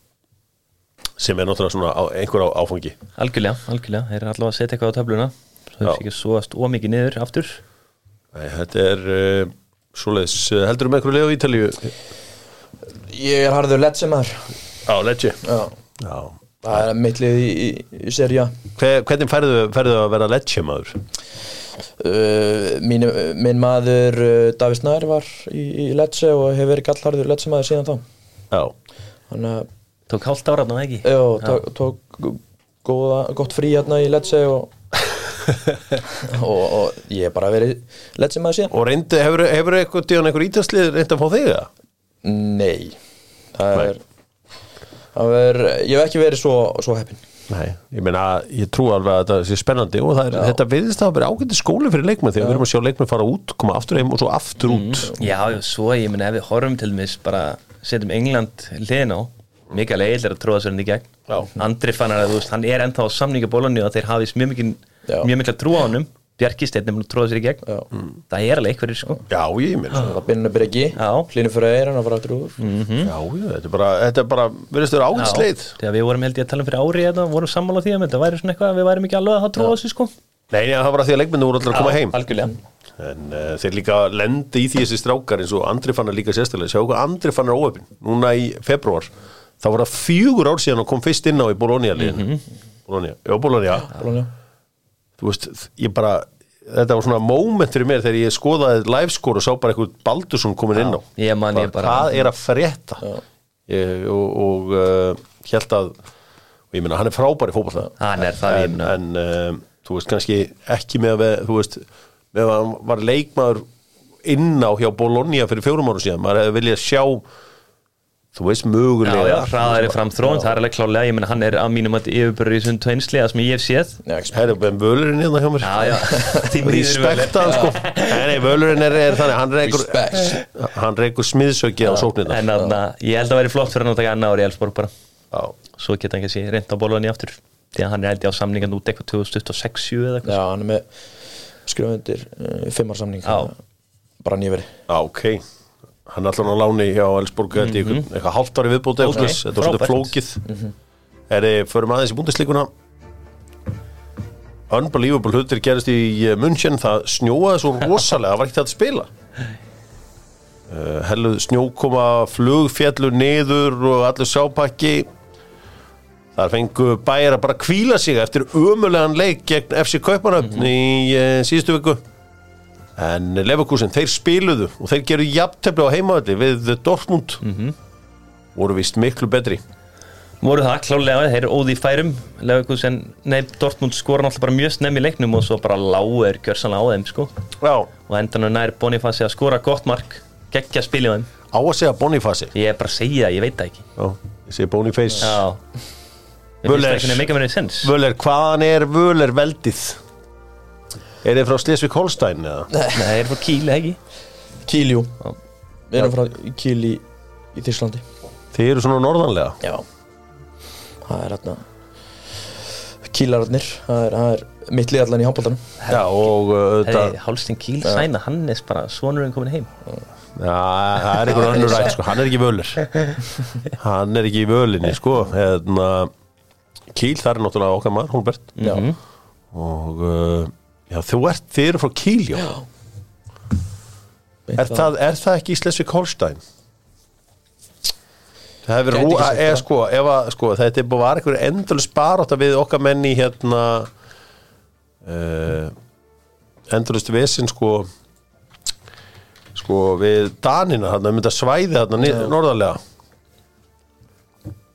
sem er náttúrulega svona á, einhver á, áfangi. Algjörlega, algjörlega. Þeir eru allavega að setja eitthvað á töfluna. Svo Já. þeir sé ekki svoast ómikið niður aftur. Nei, þetta er uh, svoleiðis, heldur með einhverju lið á Ítalíu? Ég er harður sem maður. Á Lecce. Já. Já. Það er mitt lið í, í, í serja Hver, hvernig færðu, færðu að vera Lecce maður? uh, mín, Minn maður uh, David Snær var í, í Lecce og hefur verið gallharður Lecce maður síðan þá. Já, Þannig að Tók hálft ára ná ekki? Já, tók, tók góða, gott frí hérna í Lecce og, og, og ég hef bara verið Lecce maður síðan. Og reyndi, hefur, hefur eitthvað díðan einhver ítalslið reyndi að fá þig það? Nei. Það Nei. er, er Ég hef ekki verið svo, svo heppin Nei, ég meina, ég trú alveg að þetta sé spennandi og það er, þetta virðist að vera ágæti skóli fyrir leikmenn þegar við erum að sjá leikmenn fara út, koma aftur heim og svo aftur út. Já, já, svo ég meni ef við horfum til mis bara setjum England hliðin á Mikael Egil er að tróða sér hann í gegn. Já. Andri fann að þú veist, hann er ennþá á samninga bólunni og þeir hafið mjög mikil Já. mjög mikla trú á honum Bjarki Steinn er að tróða sér í gegn. Já. Það er alveg einhverjir sko. Já, ég meina, Það binnur breki Já. Hlynur fyrir eir hann að fara aftur úr. Já, já, þetta er bara, þetta er bara, virðist vera ágæti sleið Þegar við vorum held ég að tala um fyrir ári hérna, vorum sammála því að þetta væri svona eitthvað að við værim ekki alveg að hafa trú á þessu sko. Nei, nei, það var að því að leikmennu voru allir að koma heim. Algjörlega. En uh, þeir líka lendi í því þessi strákar eins og Andri fann er líka sérstaklega. Sjá hvað Andri fann er óöfin Núna í februar þá var það fjögur ár síðan og kom fyrst inn á í Bologna liðinu. Bologna, já Bologna. Bologna. Þú veist, ég bara Þetta var svona moment fyrir mér þegar ég skoðaði livescore og sá bara eitthvað Baldursson komin inn á. Ég man ég bara- Hvað er að frétta? Ég, og, og uh, held að og ég meina hann er frábær í fótball Hann er það, en, en uh, þú veist kannski ekki með að þú veist með að hann var leikmaður inn á hjá Bologna fyrir fjórum árum síðan maður hefði viljað sjá þú veist Já, mögulega já, hraðari fram þróun, það er alveg klálega, ég menna hann er að mínum að yfirbörður í svona tveimsliða sem ég hef séð. Já, Herru, en völurinn hérna hjá mér? Já, já, í Respekta hann sko. Nei, nei, völurinn er, er þannig Hann reykur, hann reykur smiðsöki á sóknina En þannig að ég held að vera flott fyrir hann að taka annað ári í Elfsborg bara. Já, Svo geta hann kannski reynd á bólunni aftur Því að hann er held ég á samningan út eitthvað 2026 eða eitthvað. Já, hann er með skrifundir Hann er alltaf á láni hjá Elsborg mm -hmm. eitthvað hálft ári viðbúti Ok, okay, Þetta var frábært. flókið. Er þið, förum aðeins í búndisleikuna Unbelievable hlutir gerist í eh, München. Það snjóaði svo rosalega. Það var ekki þetta að spila. Uh, snjókoma Flugfjallu niður Og allur sápakki. Þar fengu bæjar að bara kvíla sig Eftir ömulegan leik gegn FC Kaupanöfn Í uh, síðustu viku En Leverkusen, þeir spiluðu og þeir geru jafntefli á heimaðalli við Dortmund. Voru vist miklu betri. Voru það klálega, þeir eru óði í færum. Leverkusen, nei, Dortmund skora náttúrulega bara mjög snemm í leiknum og svo bara lágu er gjörsanlega á þeim sko. Já, og endan nær Bonifasi að skora gott mark. Geggja spilið á þeim. Á að segja Bonifasi Ég er bara að segja það, ég veit það ekki. Já, ég segi Boniface. Völer, hvaðan er Völer veldið? Er þið frá Slesvik Holstein eða? Nei, er frá Kíl, eða ekki? Kíljú Já. Við erum frá Kíl í, Þýrslandi Þið eru svona norðanlega? Já. Það er hérna Kílararnir Það er, það er mitt liðallan í handbóltanum Já, og uh, Hei, auðvitað Hálstin Kíl, Sæna, Hannes bara sonurinn komin heim. Já, það er einhver önnur rætt sko, hann er ekki Völer Hann er ekki í Völinni sko. Hérna Kíl, það er náttúrulega okkar maður, Hólbert Já. Og uh, já, þú ert, þið eru frá Kíl, já. Er það, er það ekki í Slesvik Holstein? Það hefur rú, sagt eða sko, ef að, sko, þetta er búið var einhver endurlega sparátt við okkar menn í hérna uh, endurlega vesin sko sko við Danina þarna, um þetta svæði nið, norðarlega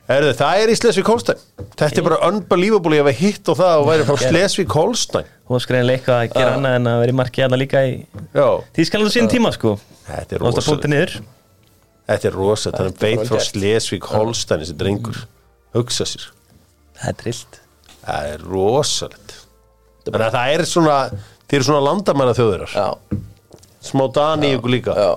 Erðu, það er í Slesvik Holstein. Þetta er bara unbelievable ég hef hitt og það og væri frá Slesvik Holstein. Og skræðinlega eitthvað að gera annað en að vera í marki hérna líka í á sín tíma sko. Þetta er niður. Þetta er rosa, það er vel frá gert. Slesvik Holstein þessi drengur, hugsa sér. Það er trillt. Það er rosalegt. Þannig að það er svona þeir eru svona landamæra þjóðurar Já. Smá ykkur líka. Já.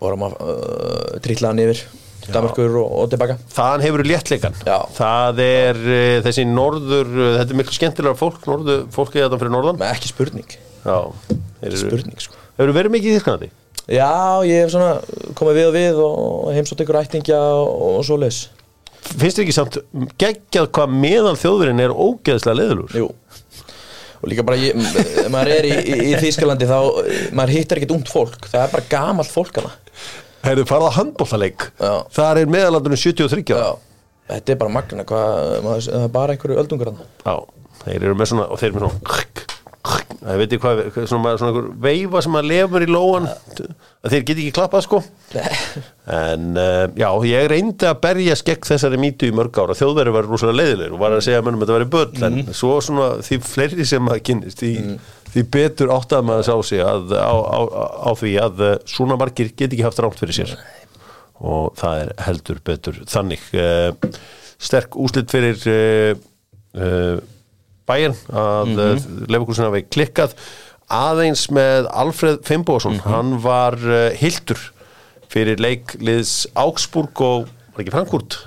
Vorum að uh, trillaðan yfir Danmarkur og, og tilbaka. Þaðan hefur léttleikan það er uh, þessi norður uh, þetta er miklu skemmtilega fólk norður, fólk er þetta fyrir norðan. Með ekki spurning. Já, eru, Spurning sko. Hefur verið mikið í Þýskalandi? Já, ég hef svona komið við og við og heimsótt ykkur ættingja og, og svo leis finnst þið ekki samt geggjað hvað meðal þjóðurinn er ógeðslega leðulur Jú. Og líka bara, ég, maður er í, í, í Þýskalandi þá, maður hittar ekkert ungt fólk. Það er bara gamalt fólk hana Hefur farið að handbóltaleik Já. þar er meðalandurinn 73 ára. Já. Þetta er bara magna, það er bara einhverju öldungur hana Já, þeir eru með svona og þeir eru með svona það veit ég hvað, svona, svona einhver veifa sem að lefur í lóan. Þeir geti ekki klappað sko. En uh, já, ég reyndi að berja skegg þessari mýtu í mörg ára þjóðveri var rosalega leiðilegur og var að segja að mönnum að þetta væri börn en svo svona því fleiri sem að kynnist því, því betur áttað maður sá sig að, á, á, á því að uh, svona margir geti ekki haft rámt fyrir sér. Og það er heldur betur þannig. Uh, sterk úslit fyrir uh, bæinn að mm -hmm. Leifurkursin hafi klikkað. Aðeins með Alfred Fimboðsson hann var hildur fyrir leikliðs Augsburg og var ekki Frankfurt?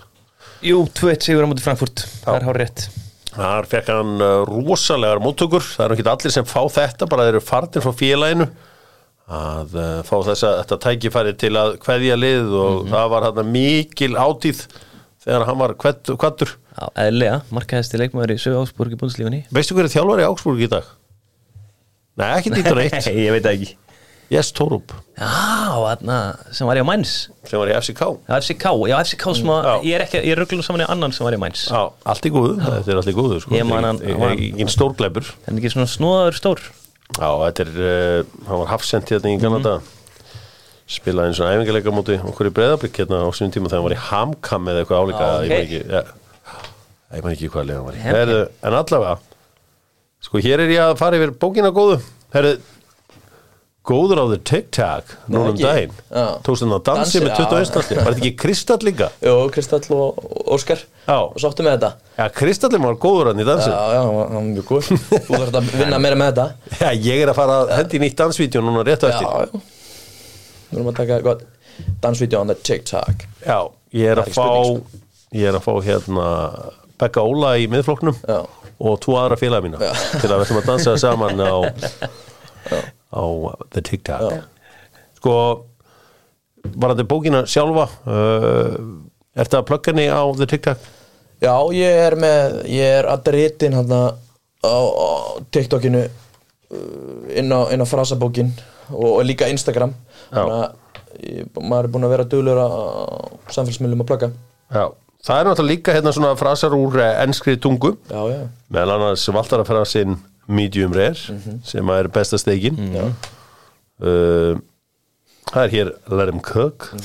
Jú, 2-1 sigur á móti Frankfurt. Það er hár rétt þar fekk hann uh, rosalegar móttökur. Það eru ekki allir sem fá þetta bara þeir eru farnir frá félaginu að uh, fá þessa, þetta tækifæri til að kveðja lið og það var hann mikil átíð þegar hann var kvættur eðlega, markaðasti leikmaður í Sögu Ásburg í búinslífunni Veistu hver er þjálfari í Augsburg í dag? Nei, ekki Dítur 1 Nei, ég veit ekki Yes Torup. Já, sem var ég á Mæns sem var í FCK Já, FCK, já, FCK sem að, Já. ég er ekki, ég rugglum saman í annan sem var í Mæns Já, allt í góðu, þetta er allt í góðu sko. Ég man hann- Einn stórglæpur. En ekki svona snóður stór. Já, þetta er, uh, hann var hafsend hérna í Kanada. Spilaði eins og æfingarleika móti okkur í Breiðablík hérna á sínum tíma þegar hann var í Hamkam eða eitthvað álíka Já, ég ok. man ekki, ja, ég man ekki hvað lega hann var í. Herðu, en allavega sko hér er ég að fara yfir bókina góðu. Herðu, góður á þér TikTok núna um daginn. Já. tókst hann að dansi með já. 21. var þetta ekki Kristall líka? Jú, Kristall og Óskar. Já. og sáttu með þetta? Já, Kristallin var góður hann í dansi Já, já, hann var- mjög góð Þú þarf að vinna meira með þetta. Já, ég er að fara að hendi nýtt dansvídeó núna rétt á Já, eftir. já. Við erum að taka gott dansvídeó on the TikTok. Já, ég er Það að ekki fá ég er að fá hérna Becca Óla í miðflokknum Já. og tvo aðra félaga mína til að við ætlum að dansa saman á á The TikTok. Já. Sko var þetta bókina sjálfa uh, Ertu að plugga henni á The TikTok? Já, ég er með ég er að dritin hann á, á TikTokinu uh, inn á, inn á frasabókin og, og líka Instagram. Þannig að maður er búin að vera duglur á samfélagsmiðlum að plugga. Já, það er náttúrulega líka hérna svona frasar úr eh, enskri tungu. Já, já, meðal annars valtar medium rare sem er besta steikin uh, það er hér let him cook.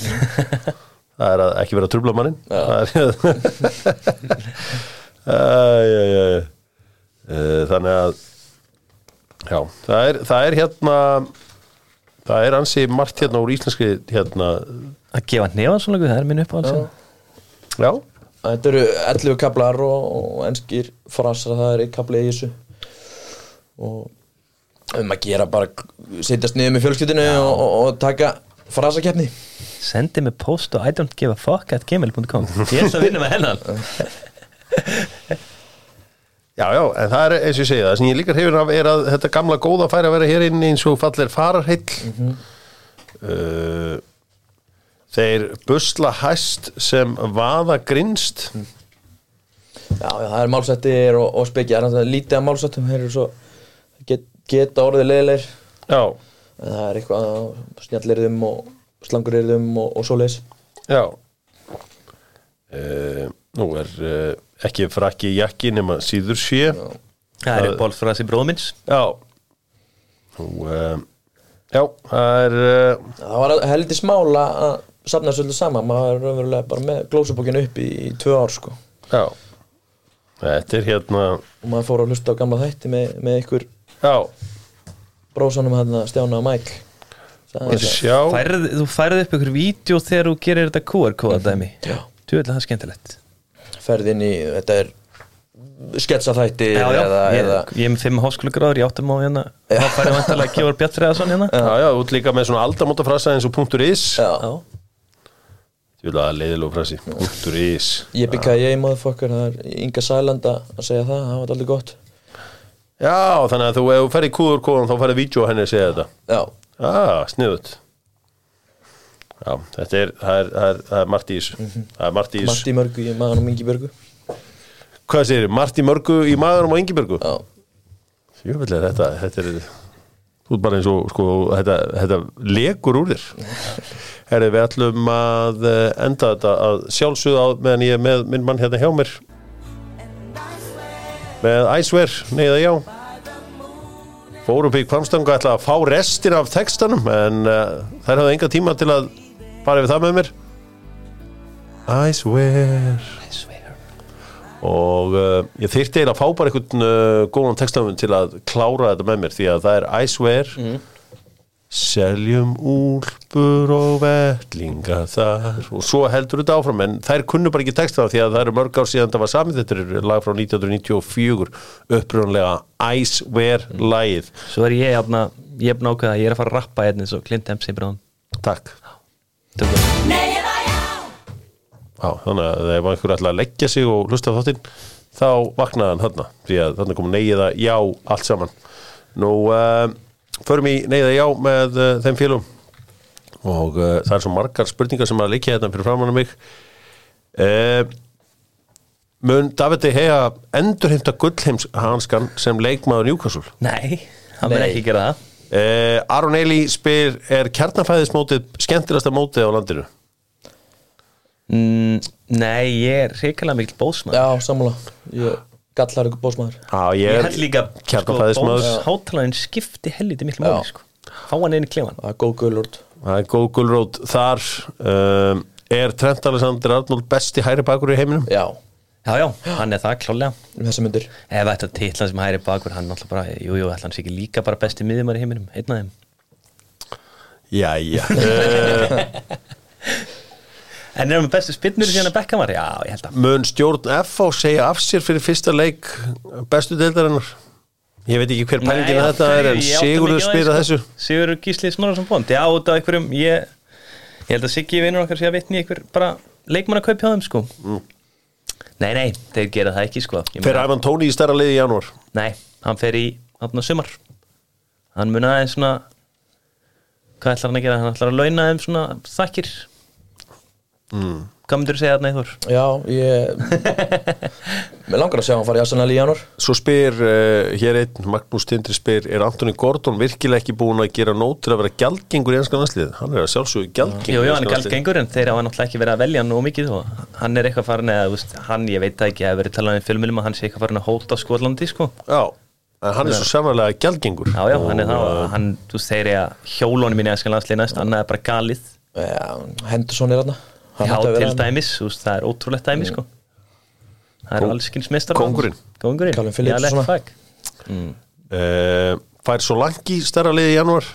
Það er að ekki vera að trubla mannin það er Æ, æ, æ, æ. Uh, þannig að já, það er, það er hérna það er ansi margt hérna úr íslenski hérna, Að gefa nefansónlegu, það er minn uppáhalds já, Þetta eru 11 kablar og, og enskir frasar, það er einn kabli í þessu og um að gera bara setjast niður með fjölskyldinu og, og, og taka frasakeppni. Sendi mig post og I don't give a fuck at gmail.com Ég er svo að vinna með hennan. Já, já, en það er eins og ég segja það sem ég líka hefur af er að þetta gamla góða færi að vera hér inn eins og fallir fararheill. Uh, Þeir busla hæst sem vaða grinst Já, já, það er málsættir og, og spekja, það er lítið af málsættum þeir eru svo, get, geta orðið leiðilegir. Já, en það er eitthvað snjallirðum og slanguryrðum og, og svoleiðis. Já. Uh, Nú er uh, ekki frakki í jakki nema síður sé. Já, Það er bólfrasi bróðumins já. Nú, uh, já, það er uh, Það var heldur smála að safna svolítið saman, maður er raunverulega bara með glósubókinu upp í, í tvö ár sko. Já. Þetta er hérna og maður fór að hlusta á gamla þætti með, með ykkur Já, brósanum hann Stjána og Mike. Það er sjá. Færð, Þú færði upp ykkur vídeo þegar þú gerir þetta QR-kóða dæmi. Já. Þú veit að það er skemmtilegt. Ferð inn í, þetta er sketsaþætti Já, já, eða, ég, eða ég er með fimm háskólagráður, ég áttum á hérna. Þá færði vantarlega Kjóvar Bjartfriðarsson hérna. Já, já, út líka með svona aldamóta frasa eins og punktur is. Já, Já. Ég vil að leiðilegu frasi Punktur is. Ég bygga ég motherfucker, það er Inga Sæland að að segja það, það var aldrei gott Já, þannig að þú, ef þú ferð í kúðurkóðan þá ferði vídeo henni að segja þetta. Já, Já, sniðut Já, þetta er, það er, það er, það er margt í þessu. Það er margt í þessu. Matti Mörgu í maðan og Mingi Börgu Hvað segir, margt í mörgu í maðurum og Ingibjörgu? já, Jöfnvel er þetta, þetta er Þú ert bara eins og, sko, þetta, þetta legur úr þér. Herri, við ætlum að eh, enda þetta að sjálfsögða á meðan ég er með minn mann hérna hjá mér með æsver, neyða já. Fór upp í kvamstanga ætla að fá restin af textanum en uh, þær hafði enga tíma til að fara yfir það með mér. I swear. Og uh, ég þyrfti eiginlega að fá bara einhvern uh, góðan textafun til að klára þetta með mér því að það er I swear seljum úlpur og vellinga þar. Og svo heldur þetta áfram en þær kunnu bara ekki texta því að það eru mörg ár síðan það var samið. Þetta er lag frá 1994 upprjónlega I swear lagið Svo er ég hérna, ég er að ég er að fara að rappa hérna eins og Clint Dempsey bráðum. Takk. Já, þannig að ef einhver ætla að leggja sig og hlusta á þáttinn þá vaknaði hann þarna. Því að þannig kom neyða já allt saman. Nú uh, förum í neyða já með uh, þeim félum og uh, það er svo margar spurningar sem að leikja þetta fyrir framann mig. Uh, mun David De Gea endurheimta gullheims hanskan sem leikmaður Newcastle? Nei, hann verður Nei. ekki gera það. Uh, Aron Eli spyr er kjarnafæðismótið skemmtilegasta mótið á landinu? Mm, Nei, ég er hrikalega mikil bósmaður já, sammála. Ég gallar ykkur bósmaður Já, Ég ég held líka sko, kjarnafæðismóður bós hátalæðin skipti helviti miklu Já. máli sko. Fá hann inn í klefan það er góð gullurt Það er góð gulrót. Þar um, Er Trent Alexander Arnold besti hæri bakur í heiminum? já, Já, já, hann er það klálega þessa myndir. Ef þetta titla sem hæri bakur hann náttúrulega bara, jú, jú, ætla hann sé ekki líka bara besti miðjumar í heiminum, einn af þeim. Jæja. Uh, En erum við bestu spinnur síðan að Beckham var? Já, ég held að. Mun stjórn FH segja af sér fyrir fyrsta leik bestu deildarinnar? Ég veit ekki hver pælingin að þetta er en Sigurður spyrir þessu Sigurður Gísli Snorarsson Bond. Já, út af einhverjum ég, ég held að Siggi vinnur okkar sé að vitni einhver bara leikmannakaup hjá þeim sko. Nei, nei, þeir gera það ekki sko. Meina- Ivan Tóni í stærra liði í janúar? Nei, hann fer í hann sumar. Hann mun aðeins svona Hvað ætlar hann að gera? Hann ætlar að launa þeim svona þakkir mm. Hvað myndir þú segja þarna Eithor? Já, ég Mér langar að sjá hann fara í Arsenal í janúar. Svo spyr uh, hér einn, Magnús Tindri spyr Er Antoni Gordon virkilega ekki búin að gera nótur að vera gjaldgengur í ennskan landslið? Hann er að sjálfsögðu gjaldgengur Jú, jú, hann er galdgengur en þeir hafa náttúrulega ekki verið að velja og mikið og hann er eitthvað farin eða, hann, ég veit það ekki, hefur verið talað um fjölmjölum að hann sé eitthvað farin að á Skotlandi, sko. Já, en hann er svo samanlega gjaldgengur. Já, já, hann er Og, það, uh, hann, þú þeir eru að hjólónum mín í æskan landslið næst, annað er bara galið. Já, Henderson er hann Já, til dæmis, þú veist, það er ótrúlegt dæmis, sko. Það er allskins mestar Calvin Phillips Já, back. uh, Fær svo langi stærra liði í janúar?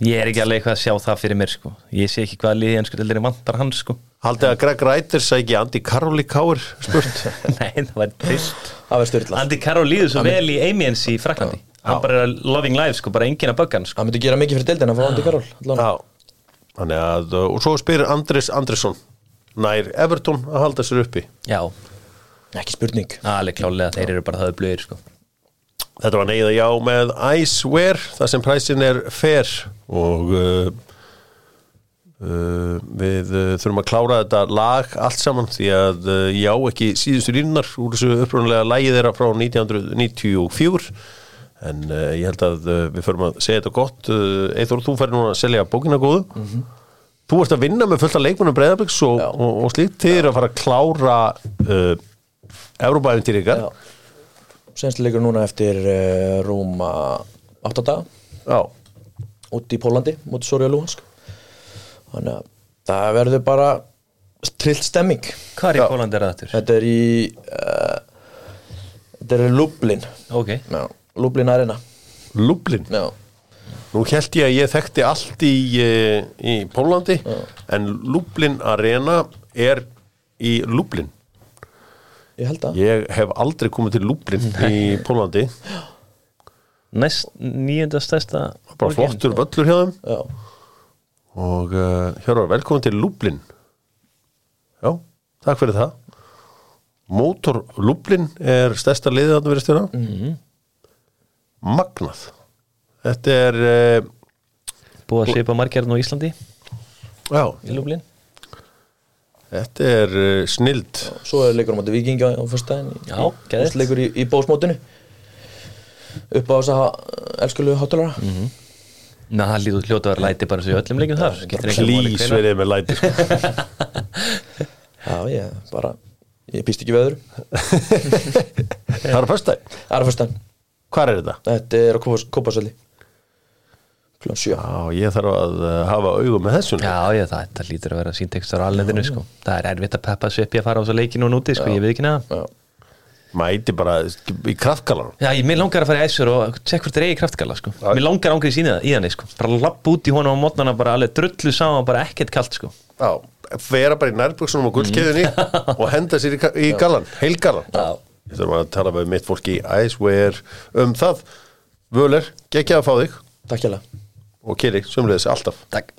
Ég er ekki alveg eitthvað að sjá það fyrir mér, sko. Ég sé ekki hvað liðið ennsku til vantar hann, sko. Haldið að Greg Reiter sæki Andi Karoli Káur spurt. Nei, það var trist. Það Andy Carroll líður svo vel í Amiens í Fraklandi Hann bara er loving life, sko, bara enginn að bögga hann, sko. Hann myndi gera mikið fyrir deildina að fá Andy Karol Já Þannig að, og svo spyr Andres Andresson Nær Everton að halda sér uppi? Já, Ekki spurning. Alveg klálega, þeir eru bara það blöðir, sko. Þetta var neyða já með Iceware þar sem præsin er fair og uh, uh, við uh, þurfum að klára þetta lag allt saman því að uh, já ekki síðustu línunar úr þessu upprunlega lagi þeirra frá 1994 en uh, ég held að uh, við förum að segja þetta gott. Uh, Eithor, þú færi núna að selja bókina góðu. Þú ert að vinna með fullt af leikmunum breyðabliks og, og, og slíkt. Þið eru að fara að klára uh, Európa-æfum til ykkar. Já. Senst leikur núna eftir uh, rúma 8 daga. Já. út í Pólandi mútið Sorja Lúhansk Þannig að það verður bara trillt stemming. Hvað er í Pólandi er aftur? Þetta er í uh, Þetta er Lublin. Ok, Já, Lublin Arena Lublin Já, Nú held ég að ég þekkti allt í, eh, í Pólandi en Lublin Arena er í Lublin. ég held að Ég hef aldrei komið til Lublin í Pólandi. næst nýjönda stærsta Bara flottur völlur hjá þeim Já, og uh, Hjörvar, velkomin til Lublin. Já, takk fyrir það. Motor Lublin er stærsta liðið að það verið stjóra. Mhm. Magnað. Þetta er, uh, Búið að svipa margjarn á Íslandi já, í Lublin þetta er uh, snild. svo er leikur á móti Víkingi á, á fyrstæðin Já, geðveikt. leikur í, í bósmótinu upp á þess að elskulu hátalara Mhm. Na, það lítur hljóta að vera læti bara svo í öllum leikum þar hvenær. verið með læti. sko. Já, ég bara ég pýst ekki veður Það er að fyrsta. Það er á fyrstæðin Hvar er þetta? Þetta er á Kópasöldi Klán 7 Já, ég þarf að uh, hafa augum með þessum Já, já, það, það lítur að vera síntekstur á alnefninu sko. Það er erfitt að peppa upp í að fara á svo leikinu og núti, sko, ég veit ekki neða Já, Mæti bara í kraftgalan Já, ég, mér langar að fara í æsur og tjekk hvort það er eigi kraftgala sko. Mér langar ángrið síni það í hann sko. bara lapp út í honum á mótnana bara alveg drullu saman, bara ekkert kalt sko. Já, vera bara í nærbuksunum og gullskeiðinni og henda sér í, í galan, heilgalan Já. Ég þarf að tala með mitt fólk í Iceware um það. Völer, gekkja að fá þig. Takk hjá og Kiri, sömulegis alltaf. Takk